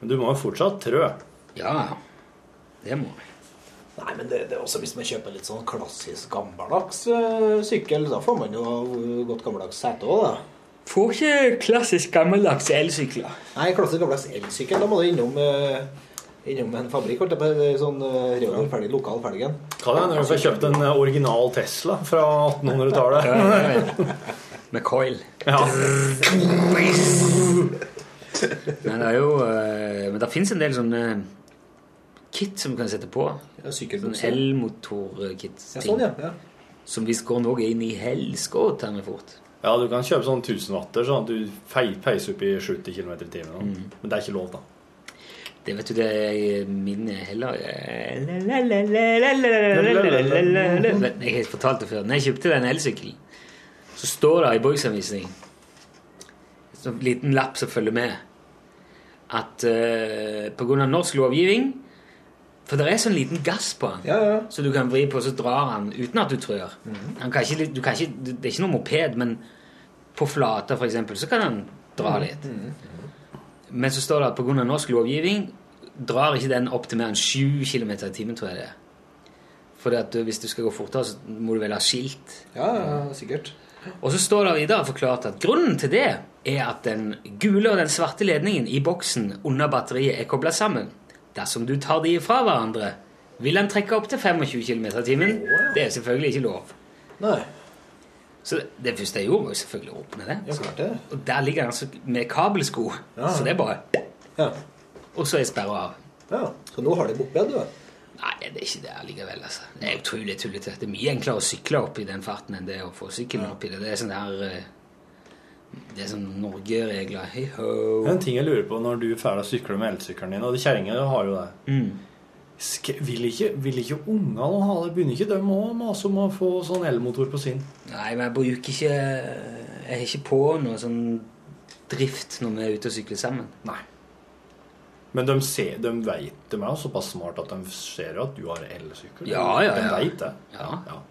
Men du må jo fortsatt trø. Ja, det må jeg. Nei, men det, det er også hvis man kjøper litt sånn klassisk gammeldags øh, sykkel, da får man jo godt gammeldags sete òg, da. Får ikke klassisk gammeldags elsykler. Nei, klassisk gammeldags elsykkel, da må du innom, eh, innom en fabrikk, holdt jeg på sånn uh, Reodor ferdig, lokal felgen. Hva er det når du får kjøpt en eh, original Tesla fra 1800-tallet? Med coil. Ja. Men det er jo eh, Men det fins en del sånne kit som du kan sette på. Ja, Sånn elmotor-kit. Ja, sånn, ja. ja. Som visst går noe inn i helskott Og med fort. ja, du kan kjøpe sånn 1000 watter, sånn at du peiser opp i 70 km i timen. Mm. Men det er ikke lov, da. Det vet du, det er min heller Jeg har fortalt det før. Når jeg kjøpte den elsykkelen, så står det i bruksanvisning en liten lapp som følger med, at uh, pga. norsk lovgivning For det er sånn liten gass på den, Ja, ja. så du kan vri på, så drar han uten at du trør. Han kan ikke, du kan ikke, det er ikke noe moped, men på flata, eksempel, så kan han dra litt. Men så står det at pga. norsk lovgivning drar ikke den opp til mer enn 7 km i timen, tror jeg det er. For du, hvis du skal gå fortere, så må du vel ha skilt. Ja, ja, sikkert. Og så står det videre forklart at grunnen til det er at den gule og den svarte ledningen i boksen under batteriet er kobla sammen. Dersom du tar de fra hverandre, vil den trekke opp til 25 km i timen. Det er selvfølgelig ikke lov. Nei, Så det første jeg gjorde, var jo selvfølgelig å åpne det. ja, klart det. Og der ligger den altså med kabelsko. Ja. Så det er bare Ja. Og så er sperra av. ja. Så nå har de moped, du. Nei, det er ikke det allikevel. altså. Det er utrolig tullete. Det er mye enklere å sykle opp i den farten enn det å få sykkelen opp i det. Det er sånn der eh, Det er sånn Norge-regler. Hei ho. En ting jeg lurer på når du er ferdig å sykle med elsykkelen din, og kjerringa har jo det Mm. Sk vil ikke, vil ikke ungene ha det? Begynner ikke de å mase om å få sånn elmotor på sin? Nei, men jeg bruker ikke Jeg har ikke på noe sånn drift når vi er ute og sykler sammen. Nei. Men de, ser, de vet, de er jo såpass smart at de ser at du har elsykkel. Ja, ja, ja. De ja. vet det. Ja.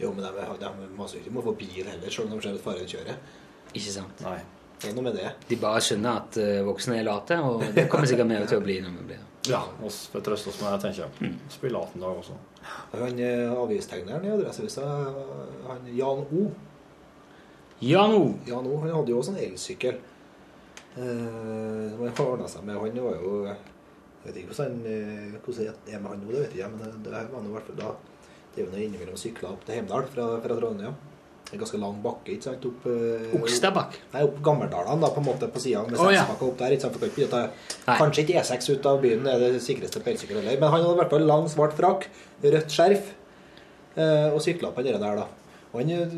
Jo, men de, de maser ikke om å få bil heller, selv om de ser et faren kjører. Ikke sant? Nei. Det er noe med det. De bare skjønner at eh, voksne er late, og det kommer sikkert vi til å bli når vi blir Ja, oss får trøste oss med det, tenker jeg. Mm. Spille 18 dager også. Han eh, avistegneren i Adresseavisa, han Jan O. Jan O. Jan O, han hadde jo også en elsykkel. Eh, ordna seg med. Han var jo Jeg vet ikke hvordan, eh, hvordan det er med han nå, det vet jeg ikke, men det- det var nå i hvert fall da Det er jo noe innimellom sykla opp til Heimdal fra, fra Trondheim. En ganske lang bakke, ikke sant? Opp, uh, Okstadbakk. Nei, opp Gammeldalen, da, på en måte, på sida. Med Å, ja. opp der. ikke sant? For ikke. Kanskje ikke E6 ut av byen det er det sikreste på elsykkel heller. Men han hadde i hvert fall lang, svart frakk, rødt skjerf, uh, og sykla på det der, da. Og han eh,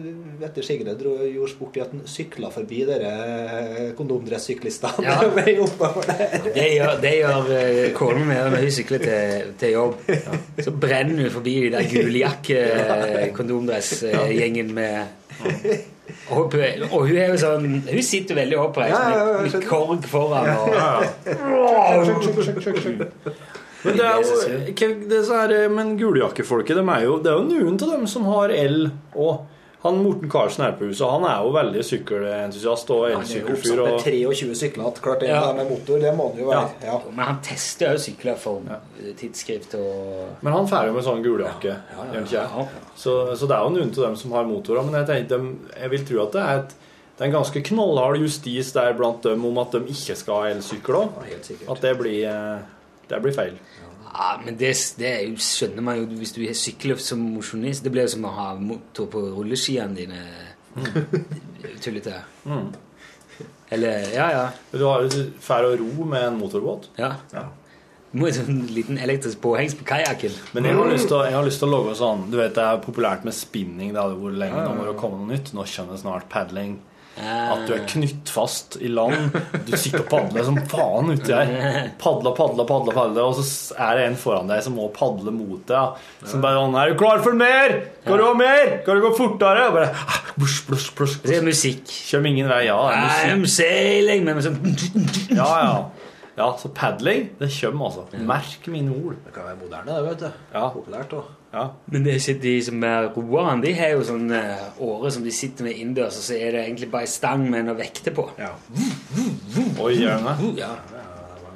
etter sigende dro gjorde sport i at han sykla forbi dere kondomdressyklistene Ja. det. Det gjør, det gjør eh, kona mi når hun sykler til, til jobb. Så brenner hun forbi de der guljakke-kondomdress-gjengen med og, og hun er jo sånn Hun sitter veldig oppreist Ja, ja, ja, med, med korg foran. Og, Men det er Det jo synes jeg. det er, Men guljakkefolket, de er jo, det er jo noen av dem som har el. Og han Morten Karlsen her på huset, han er jo veldig sykkelentusiast og Han er jo oppsatt med 23 sykler. Klart det Ja. med motor, det må det jo være. Ja. men han tester jo sykler for tidsskrift og men han får jo med sånn guljakke. gjør han ikke? ja. Så, så det er jo noen av dem som har motorer. Men jeg, tenkte, jeg vil tro at det er, et, det er en ganske knallhard justis der blant dem om at de ikke skal ha elsykler. Ja, helt. At det blir, eh, det blir feil. Ja, men det, det er skjønner man jo hvis du sykler som mosjonist. Det blir jo som å ha motor på rulleskiene dine. Tullete. Mm. Eller Ja, ja. Du har jo fær å ro med en motorbåt. ja. Du må ha en sånn liten elektrisk påhengs på kajakken. Men jeg har, lyst til, jeg har lyst til å logge sånn Du vet det er populært med spinning. Det hadde vært lenge. Nå må det komme noe nytt. Nå kommer snart padling. At du er knytt fast i land. Du sitter og padler som faen uti her. Padler, padler, padler, padler, og så er det en foran deg som må padle mot deg. Som bare sånn 'Er du klar for mer? Skal du ha mer? Skal du gå fortere?' Og bare ah, blush, blush, blush, Det er musikk. Kjøm ingen vei. Ja, det er I'm musikk. sailing men sånn Ja, ja. Ja, så padling, det kommer, altså. Merk mine ord. Det kan være moderne, det, vet du. Ja. Populært òg. Ja. Men det er ikke de som er roerne. De har jo sånn eh, åre som de sitter med innendørs, og så er det egentlig bare ei stang med noe vekter på. Ja. Oi? Ja.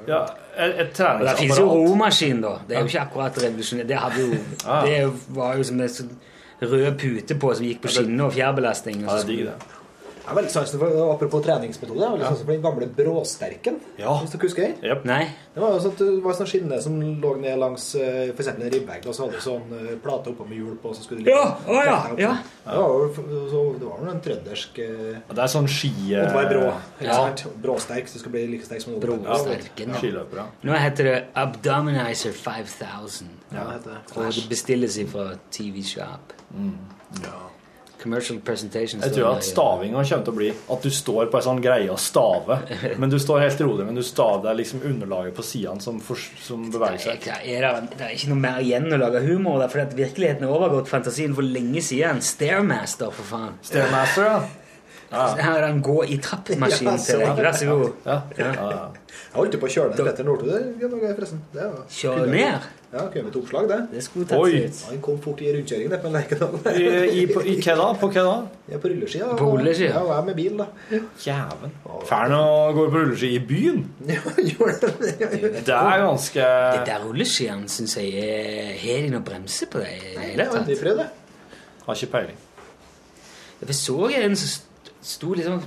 Ja, et, et Og det finnes jo romaskin, da. Det er jo ikke akkurat revolusjonert. Det, hadde jo, det var jo som en sånn rød pute på som gikk på skinner og fjærbelastning. og Ja, så det er digg, det. Jeg er veldig sansen for, Apropos treningsmetode, jeg har veldig sansen for den gamle bråsterken. Ja. Hvis du husker den? Yep. Nei. Det var jo sånn, at det var sånn skinne som lå ned langs f.eks. for eksempel en ribbegg, og så hadde du sånn eh, plate oppå med hjul på, og så skulle du Ja, å ja, ja. Det var jo så, det var jo en trøndersk eh, Det er sånn ski... Måtte være brå. Ja. Bråsterk, så det skal bli like sterk som en. Bråsterken, ja. Ja. Nå heter det Abdominizer 5000. Ja, det heter det. Og det bestilles fra TV Shop. Commercial presentation. Jeg tror at stavinga kommer til å bli at du står på ei sånn greie og stave. Men du står helt rolig, men du staver er liksom underlaget på sidene som, som beveger Det er, seg. er det, er ikke noe mer igjen å lage humor der, for at virkeligheten har overgått fantasien for lenge siden. Stairmaster, for faen. Stairmaster, ja. Her er en gå i trappemaskin Ja, til deg. Vær så god. Ja, ja, ja. Jeg holdt jo på å kjøre ned Petter Northug der, ja, Kjøre ned? Ja, kunne et oppslag, det. Det skulle tatt Oi. ut. Han kom fort i rundkjøring der på en Lerkendal. I, i, på, I hva da? På hva da? Ja, på rulleski. da. På rulleski, ja. Og jeg med bil, da. Jæven. Fæl å gå på rulleski i byen. Ja, gjorde det. Det er ganske Det der rulleskiene syns jeg er Har de noe bremse på det Nei, det har aldri prøvd det. Har ikke peiling. Jeg så en som st- sto liksom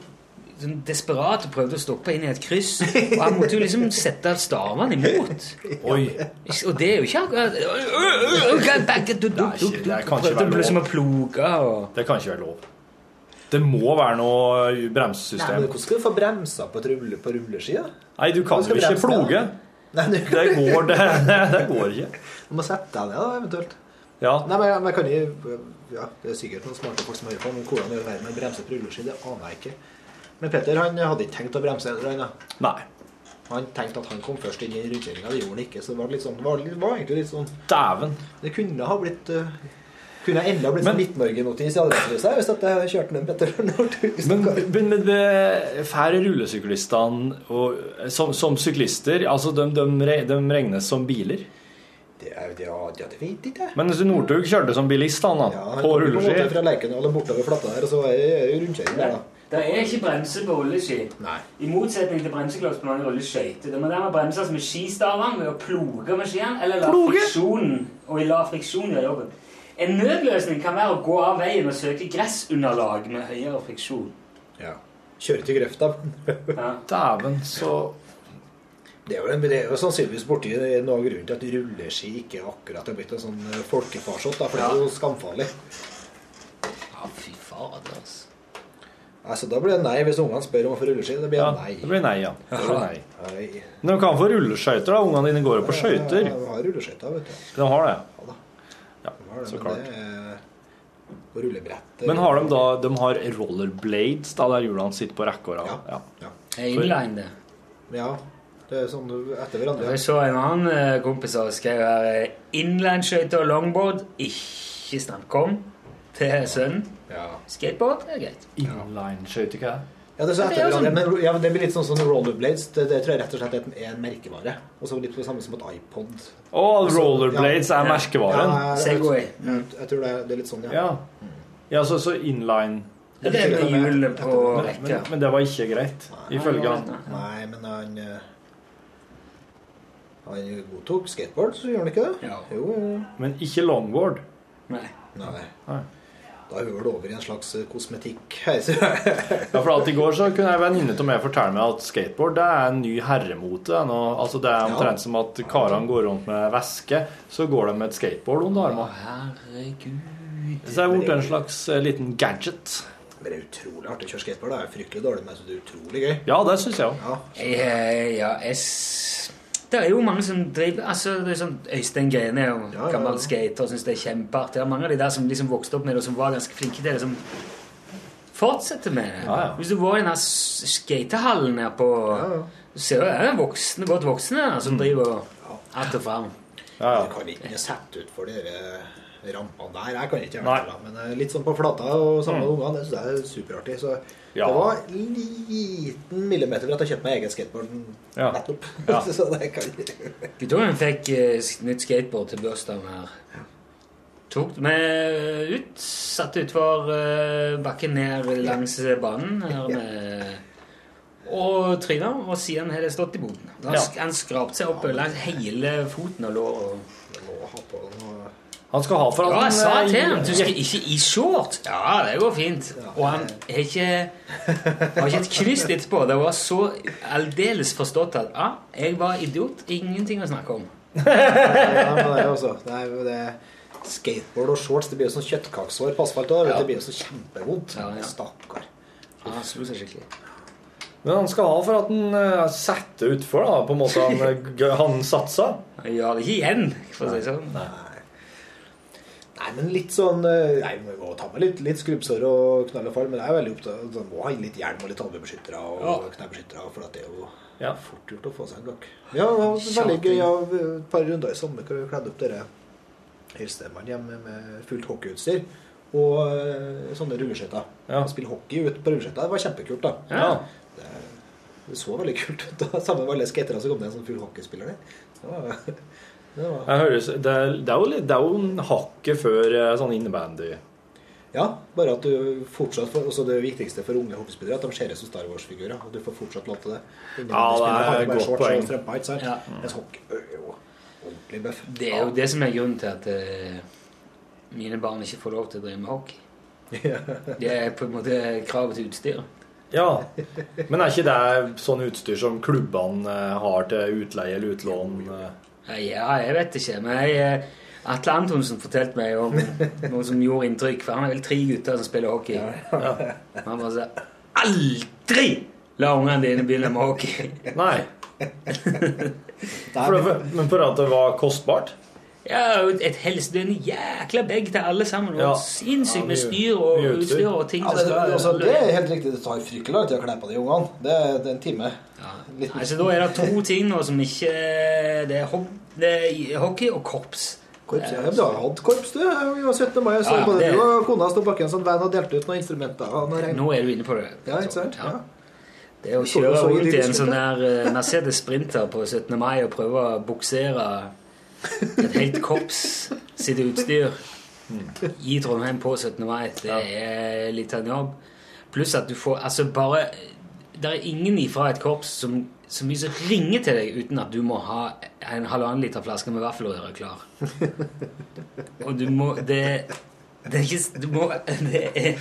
sånn desperat og prøvde å stoppe inn i et kryss. Og han måtte jo liksom sette stavene imot. Oi. Og det er jo ikke akkurat det kan ikke prøvde være liksom å lov. ploge og Det kan ikke være lov. Det må være noe Nei, men bremsesystem. Hvordan skal du få bremsa på, rulle, på rulleskia? Nei, du kan jo ikke ploge. Nei, du, Det går, det, det går ikke. du må sette deg ned, da, eventuelt. Ja. Nei, men jeg, men kan jo Ja, det er sikkert noen smarte folk som hører på, men hvordan gjør verden med bremset på rulleski, det aner jeg ikke. Men Petter han hadde ikke tenkt å bremse. eller han, da. Nei. Han tenkte at han kom først inn i rundkjøringa, det gjorde han ikke. Så det var litt sånn, det var, det var egentlig litt sånn Dæven. Det kunne ha blitt uh, Kunne enda blitt sånn Midt-Norge-notis i Adressehuset hvis jeg kjørte ned Petter Men, men, men det- færre rullesyklistene og, som, som syklister altså de, de, de regnes som biler. Det, er- det, ja, det vet ikke jeg. Men Northug kjørte som bilist, han da. Ja, han på rulleski. fra Lerkendal og bortover flata der, og så var det rundkjøring der, da. Det er ikke bremse på rulleski. Nei. I motsetning til bremsekloss på mange rulleskøyter. Det må dermed bremses med skistavene ved å ploge med skien, eller la Ploge? friksjonen og la friksjonen gjøre jobben. En nødløsning kan være å gå av veien og søke gressunderlag med høyere friksjon. Ja. Kjøre til grøfta. Ja. Dæven, så Det er jo, det er jo sannsynligvis borti noe av grunnen til at rulleski ikke akkurat er blitt en sånn folkefarsott, for det er jo skamfarlig. ja, fy fader, altså. Altså, da blir det nei hvis ungene spør om å få rulleski. Det blir Ja, nei. det blir nei, ja. Det blir nei. Nei. Men de kan få rulleskøyter, da. Ungene dine går jo på skøyter. Ja, de har rulleskøyter, vet du. De har det. Ja da. Ja, de har det, så men klart. det er på rullebrett. Men har de da De har rollerblades, da, der hjulene sitter på rekke og rad? Ja. Ja. Ja. Inline, det. ja. Det er sånn etter hverandre. Jeg så en annen eh, kompis som skrev her eh, Inlineskøyter og longboard ikke snakk om til sønnen. Ja. Skateboard er greit. Inline-skøytekar. Ja, det så Ja, jo hverandre. Men ja, det blir litt sånn som rollerblades. Det, det tror jeg rett og slett er en- er merkevare. Og så litt det samme som et iPod. Å, rollerblades Ja. er merkevaren? Ja, jeg- Segway. Jeg, jeg tror det er, det er litt sånn, ja. Ja. Ja, så, så inline Det er det med på men, rekka. men, men det var ikke greit, ifølge han. Nei, men han eh, Han godtok skateboard, så gjør han ikke det? Ja. Jo, jo. Men ikke longboard. Nei. Nei. Nei. Da hører det over i en slags eh, kosmetikk. Ja, for alt I går så kunne en venninne av meg fortelle meg at skateboard det er en ny herremote. Nå, altså Det er omtrent som at karene går rundt med veske, så går de med et skateboard under armene. Herregud. Så det er blitt en slags eh, liten gadget. Men det er utrolig artig å kjøre skateboard. Det er fryktelig dårlig, men det er utrolig gøy. Ja, det syns jeg òg. Ja. Jeg, eh, ja, jeg s- Det er jo mange som driver altså det er sånn Øystein Grene er jo Ja, ja, gammel ja. skater og syns det er kjempeartig. Det er mange av de der som liksom vokste opp med det, og som var ganske flinke til det, som fortsetter med det. Ja, ja. Hvis du var i den skatehallen her på Du ser jo det er voksne, godt voksne her Mm. som driver att og fram. Ja, ja. Det kan ikke satt ut for de der rampene der. Jeg kan ikke gjøre det. Men eh, litt sånn på flata og sammen med ungene, det synes jeg er superartig. Så Ja. det var en liten millimeter for at jeg kjøpte meg egen skateboard Ja. nettopp. Ja. så det kan Guttungen fikk uh, nytt skateboard til bursdagen her. Tok vi ut, satt utfor uh, bakken ned langs banen her med og tryna, og siden har det stått i boden. Han, Ja. sk- skrapte seg opp langs hele foten og låret. Jeg må ha på noe Han skal ha for at Ja, jeg sa eh, til ham du skal ikke i shorts. Ja, det går fint. Og han har ikke, har ikke et knyst etterpå. Det var så aldeles forstått at ja, jeg var idiot. Ingenting å snakke om. Ja, men det er det er, jo det skateboard og shorts, det blir jo sånn kjøttkakesår på asfalt. Ja. Det blir jo så kjempevondt. Ja, ja. Stakkar. Han slo seg skikkelig. Men han skal ha for at han uh, setter utfor, da, på en måte han, eh, han satsa. Han gjør det ikke igjen, for å si det sånn. Nei, men litt sånn eh, Nei, vi må ta med litt, litt skrubbsår og knall og fall, men jeg er veldig opptatt av man må ha litt hjelm og litt halvbeskyttere og Ja. knebeskyttere, for det er jo Ja. fort gjort å få seg en blokk. Ja, det var veldig gøy Ja, et par runder i sommer hvor vi kledde opp dere Hilstemann hjemme med fullt hockeyutstyr og eh, sånne rulleskøyter. Ja. Spille hockey ut på rulleskøyter, det var kjempekult, da. Ja. Det, det så veldig kult ut. Sammen med alle skaterne så kom det en sånn full hockeyspiller der. Det var, høres, det, er, det, er jo litt, det er jo en hakket før eh, sånn innebandy. Ja, bare at du fortsatt får også Det viktigste for unge hockeyspillere er at de ser ut som Star Wars-figurer. Og du får fortsatt lov til det. Ja, det er et godt shorts poeng. strømper, ikke sant? Ja. Mens hockey er jo ordentlig bøff. Det er jo det som er grunnen til at eh, mine barn ikke får lov til å drive med hockey. Det er på en måte kravet til utstyr. Ja, men er ikke det sånn utstyr som klubbene eh, har til utleie eller utlån? Ja, jeg vet ikke, men jeg, eh, Atle Antonsen fortalte meg om noe som gjorde inntrykk. For han er vel tre gutter som spiller hockey. Han bare sa Aldri la ungene dine begynne med hockey! Nei. For det, men for at det var kostbart? Ja, et helst det er en jækla bag til alle sammen. Og Ja. sinnssykt Ja, med styr og utstyr. og ting Ja, det, det, altså, det er helt riktig. Det tar fryktelig lang tid å kle på de ungene. Det, det er en time. Litt- Altså, Da er det to ting nå som ikke Det er, hob, det er hockey og korps. Korps, ja, du har hatt korps, du. Vi var 17. mai, så Ja, ja, både det- du og kona sto bak en sånn van og delte ut noen instrumenter. Og noe. Nå er du inne på det. Ja, ikke sant? Ja. Det er å kjøre rundt i en sånn der eh, Mercedes Sprinter på 17. mai og prøve å buksere et helt korps sitt utstyr i Trondheim på 17. mai. Det er litt av en jobb. Pluss at du får Altså, bare Det er ingen ifra et korps som mye som ringer til deg uten at du må ha en halvannen liter flaske med vaffelrøre klar. Og du må Det, det er ikke Du må Det er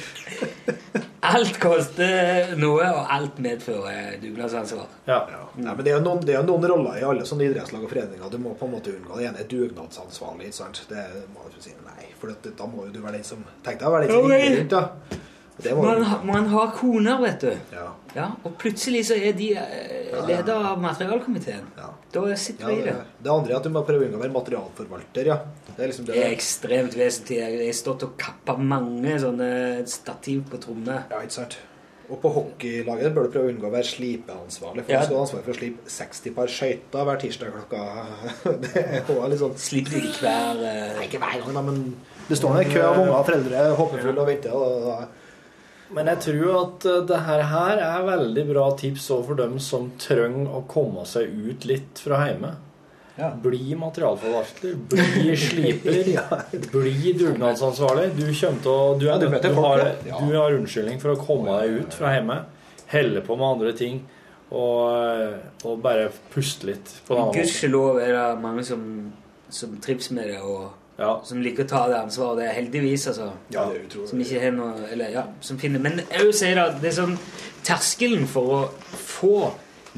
Alt koster noe, og alt medfører dugnadsansvar. Ja. Nei, men det er jo noen, det er noen roller i alle sånne idrettslag og foreninger. Du må på en måte unngå det ene er dugnadsansvarlig. sant? Det må du si nei, for det, da må jo du være den som Tenk deg å være den som Ja, ringer rundt, da. Man, man har koner, vet du. Ja. Ja, og plutselig så er de eh, leder av materialkomiteen. Da sitter Ja, vi i det, det. andre er at du må prøve å unngå å være materialforvalter, ja. Det er liksom det. Det er ekstremt vesentlig. Jeg har stått og kappa mange sånne stativ på trommer. Ja, ikke sant. Og på hockeylaget bør du prøve å unngå å være slipeansvarlig. For Ja. du skal ha ansvar for å slipe 60 par skøyter hver tirsdag klokka Det er litt sånn Slipper du ikke hver uh... Nei, Ikke hver gang, da, men det står en kø av unger og foreldre håpefulle og venter. Og, og, Men jeg tror at eh, det her, her er veldig bra tips òg for dem som trenger å komme seg ut litt fra hjemme. Bli materialforvalter, bli sliper, bli dugnadsansvarlig. Du til å Du, er, du du, har, du har unnskyldning for å komme deg ut fra hjemme. Helle på med andre ting. Og, og bare puste litt. Gudskjelov er det mange som, som trives med det, og som liker å ta det ansvaret. Det er heldigvis, altså. Ja, det er. Som ikke har noe Eller, ja, som finner Men jeg vil si da, det er sånn Terskelen for å få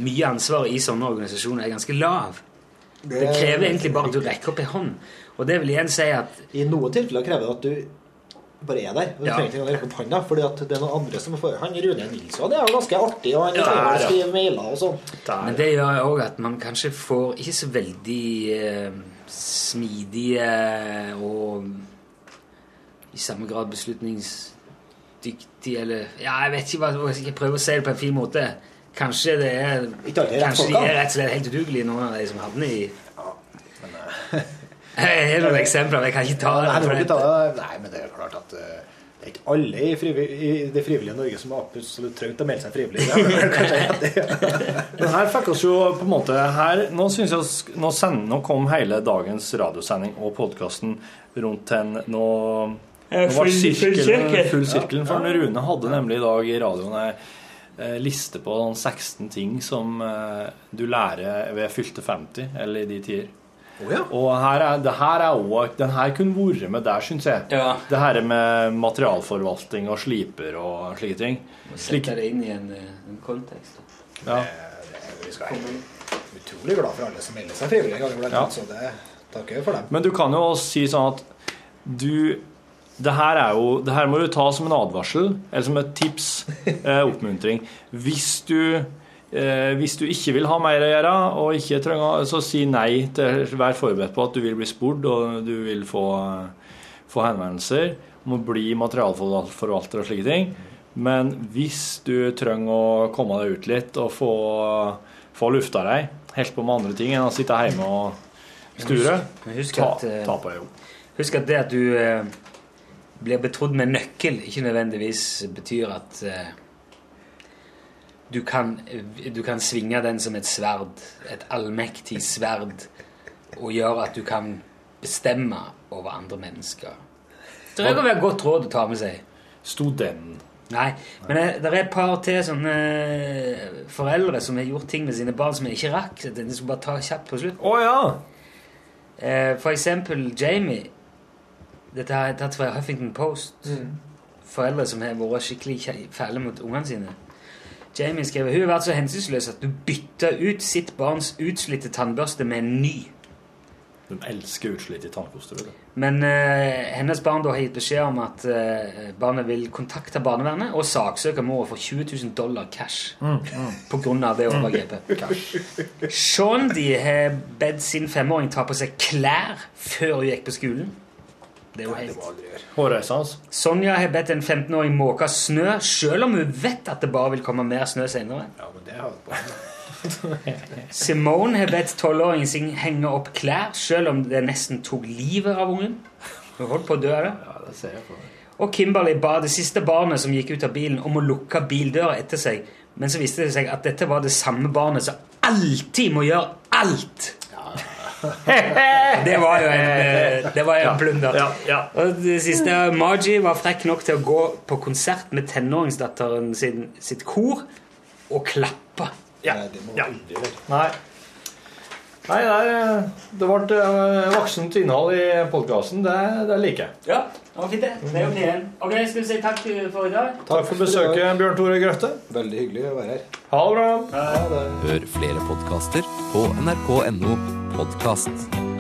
mye ansvar i sånne organisasjoner er ganske lav. Det, krever egentlig bare at du rekker opp ei hånd. Og det vil igjen si at I noen tilfeller krever det at du bare er der. Du Ja. trenger ikke engang rekke opp hånda, fordi at det er noen andre som får Han Rune Nilsson er jo ganske artig, og han Ja, ja. mailer og sånn. Men det gjør òg at man kanskje får ikke så veldig eh, smidige og i samme grad beslutningsdyktige eller Ja, jeg vet ikke hva jeg skal prøve å si det på en fin måte. Kanskje det er Kanskje de er rett og slett helt udugelige, noen av de som havner i Jeg har noen eksempler, men jeg kan ikke ta det. nei, ikke ta det. Nei, men det er klart at uh, det er ikke alle i, i det frivillige Norge som absolutt trengte å melde seg frivillig. Men her fikk oss jo på en måte her, Nå synes jeg nå, send, nå kom hele dagens radiosending og podkasten rundt til en Nå, nå full- ble full sirkelen full sirkelen. For Rune hadde nemlig i dag i radioen ei eh, liste på sånn 16 ting som eh, du lærer ved fylte 50, eller i de tider. Å ja. Og her er, det her er også, den her kunne vært med der, syns jeg. Ja. Det her med materialforvaltning og sliper og slike ting. Slik, Sette det inn i en, eh, en kontekst. ja. Vi skal være utrolig glad for alle som melder seg frivillig. Ja. Så det takker jeg for dem. Men du kan jo også si sånn at du det her, er jo, det her må du ta som en advarsel, eller som et tips, eh, oppmuntring. Hvis du, hvis du ikke vil ha mer å gjøre, og ikke trenger, så si nei. Til, vær forberedt på at du vil bli spurt, og du vil få, få henvendelser om å bli materialforvalter og slike ting. Men hvis du trenger å komme deg ut litt og få, få lufta deg, helt på med andre ting enn å sitte hjemme og sture, husk ta, at, eh, ta på deg. Husk at det at du eh, blir betrodd med nøkkel, ikke nødvendigvis betyr at eh, du, kan, du kan svinge den som et sverd, et allmektig sverd, og gjøre at du kan bestemme over andre mennesker. Det kan være et godt råd å ta med seg. Sto den Nei, men det, det er et par til sånne foreldre som har gjort ting med sine barn som jeg ikke rakk. Jeg skal bare ta kjapt på slutt. Oh, ja! Eh, for eksempel Jamie. Dette har jeg tatt fra Huffington Post. Foreldre som har vært skikkelig fæle mot ungene sine. Jamie skriver hun har vært så hensynsløs at du bytter ut sitt barns utslitte tannbørste med en ny. De elsker utslitte tannkoster. Men uh, hennes barn da har gitt beskjed om at uh, barnet vil kontakte barnevernet og saksøke mora for 20 000 dollar cash på grunn av det overgrepet. de har bedt sin femåring ta på seg klær før hun gikk på skolen. Det er jo helt. Sonja har bedt en 15-åring måke snø, selv om hun vet at det bare vil komme mer snø senere. Ja, men det har. Simone har bedt 12-åringen sin henge opp klær, selv om det nesten tok livet av ungen. Hun holdt på å dø av det. Ja, det ser jeg på. Og Kimberley ba det siste barnet som gikk ut av bilen, om å lukke bildøra etter seg. Men så viste det seg at dette var det samme barnet som alltid må gjøre alt. det var jo en, eh, det var en plunder. Ja, ja. Og det siste, Margie var frekk nok til å gå på konsert med tenåringsdatteren sin sitt kor og klappe. Ja. Nei, det må Ja. Nei. Nei, det, er, det ble eh, voksent innhold i podkasten. Det, det liker jeg. Ja, det var fint det. Det jo. Ok, skal vi si takk for i dag? Takk for besøket, Bjørn Tore Grøtte. Veldig hyggelig å være her. Ha det bra. Ha det. Hør flere podkaster på nrk.no podkast.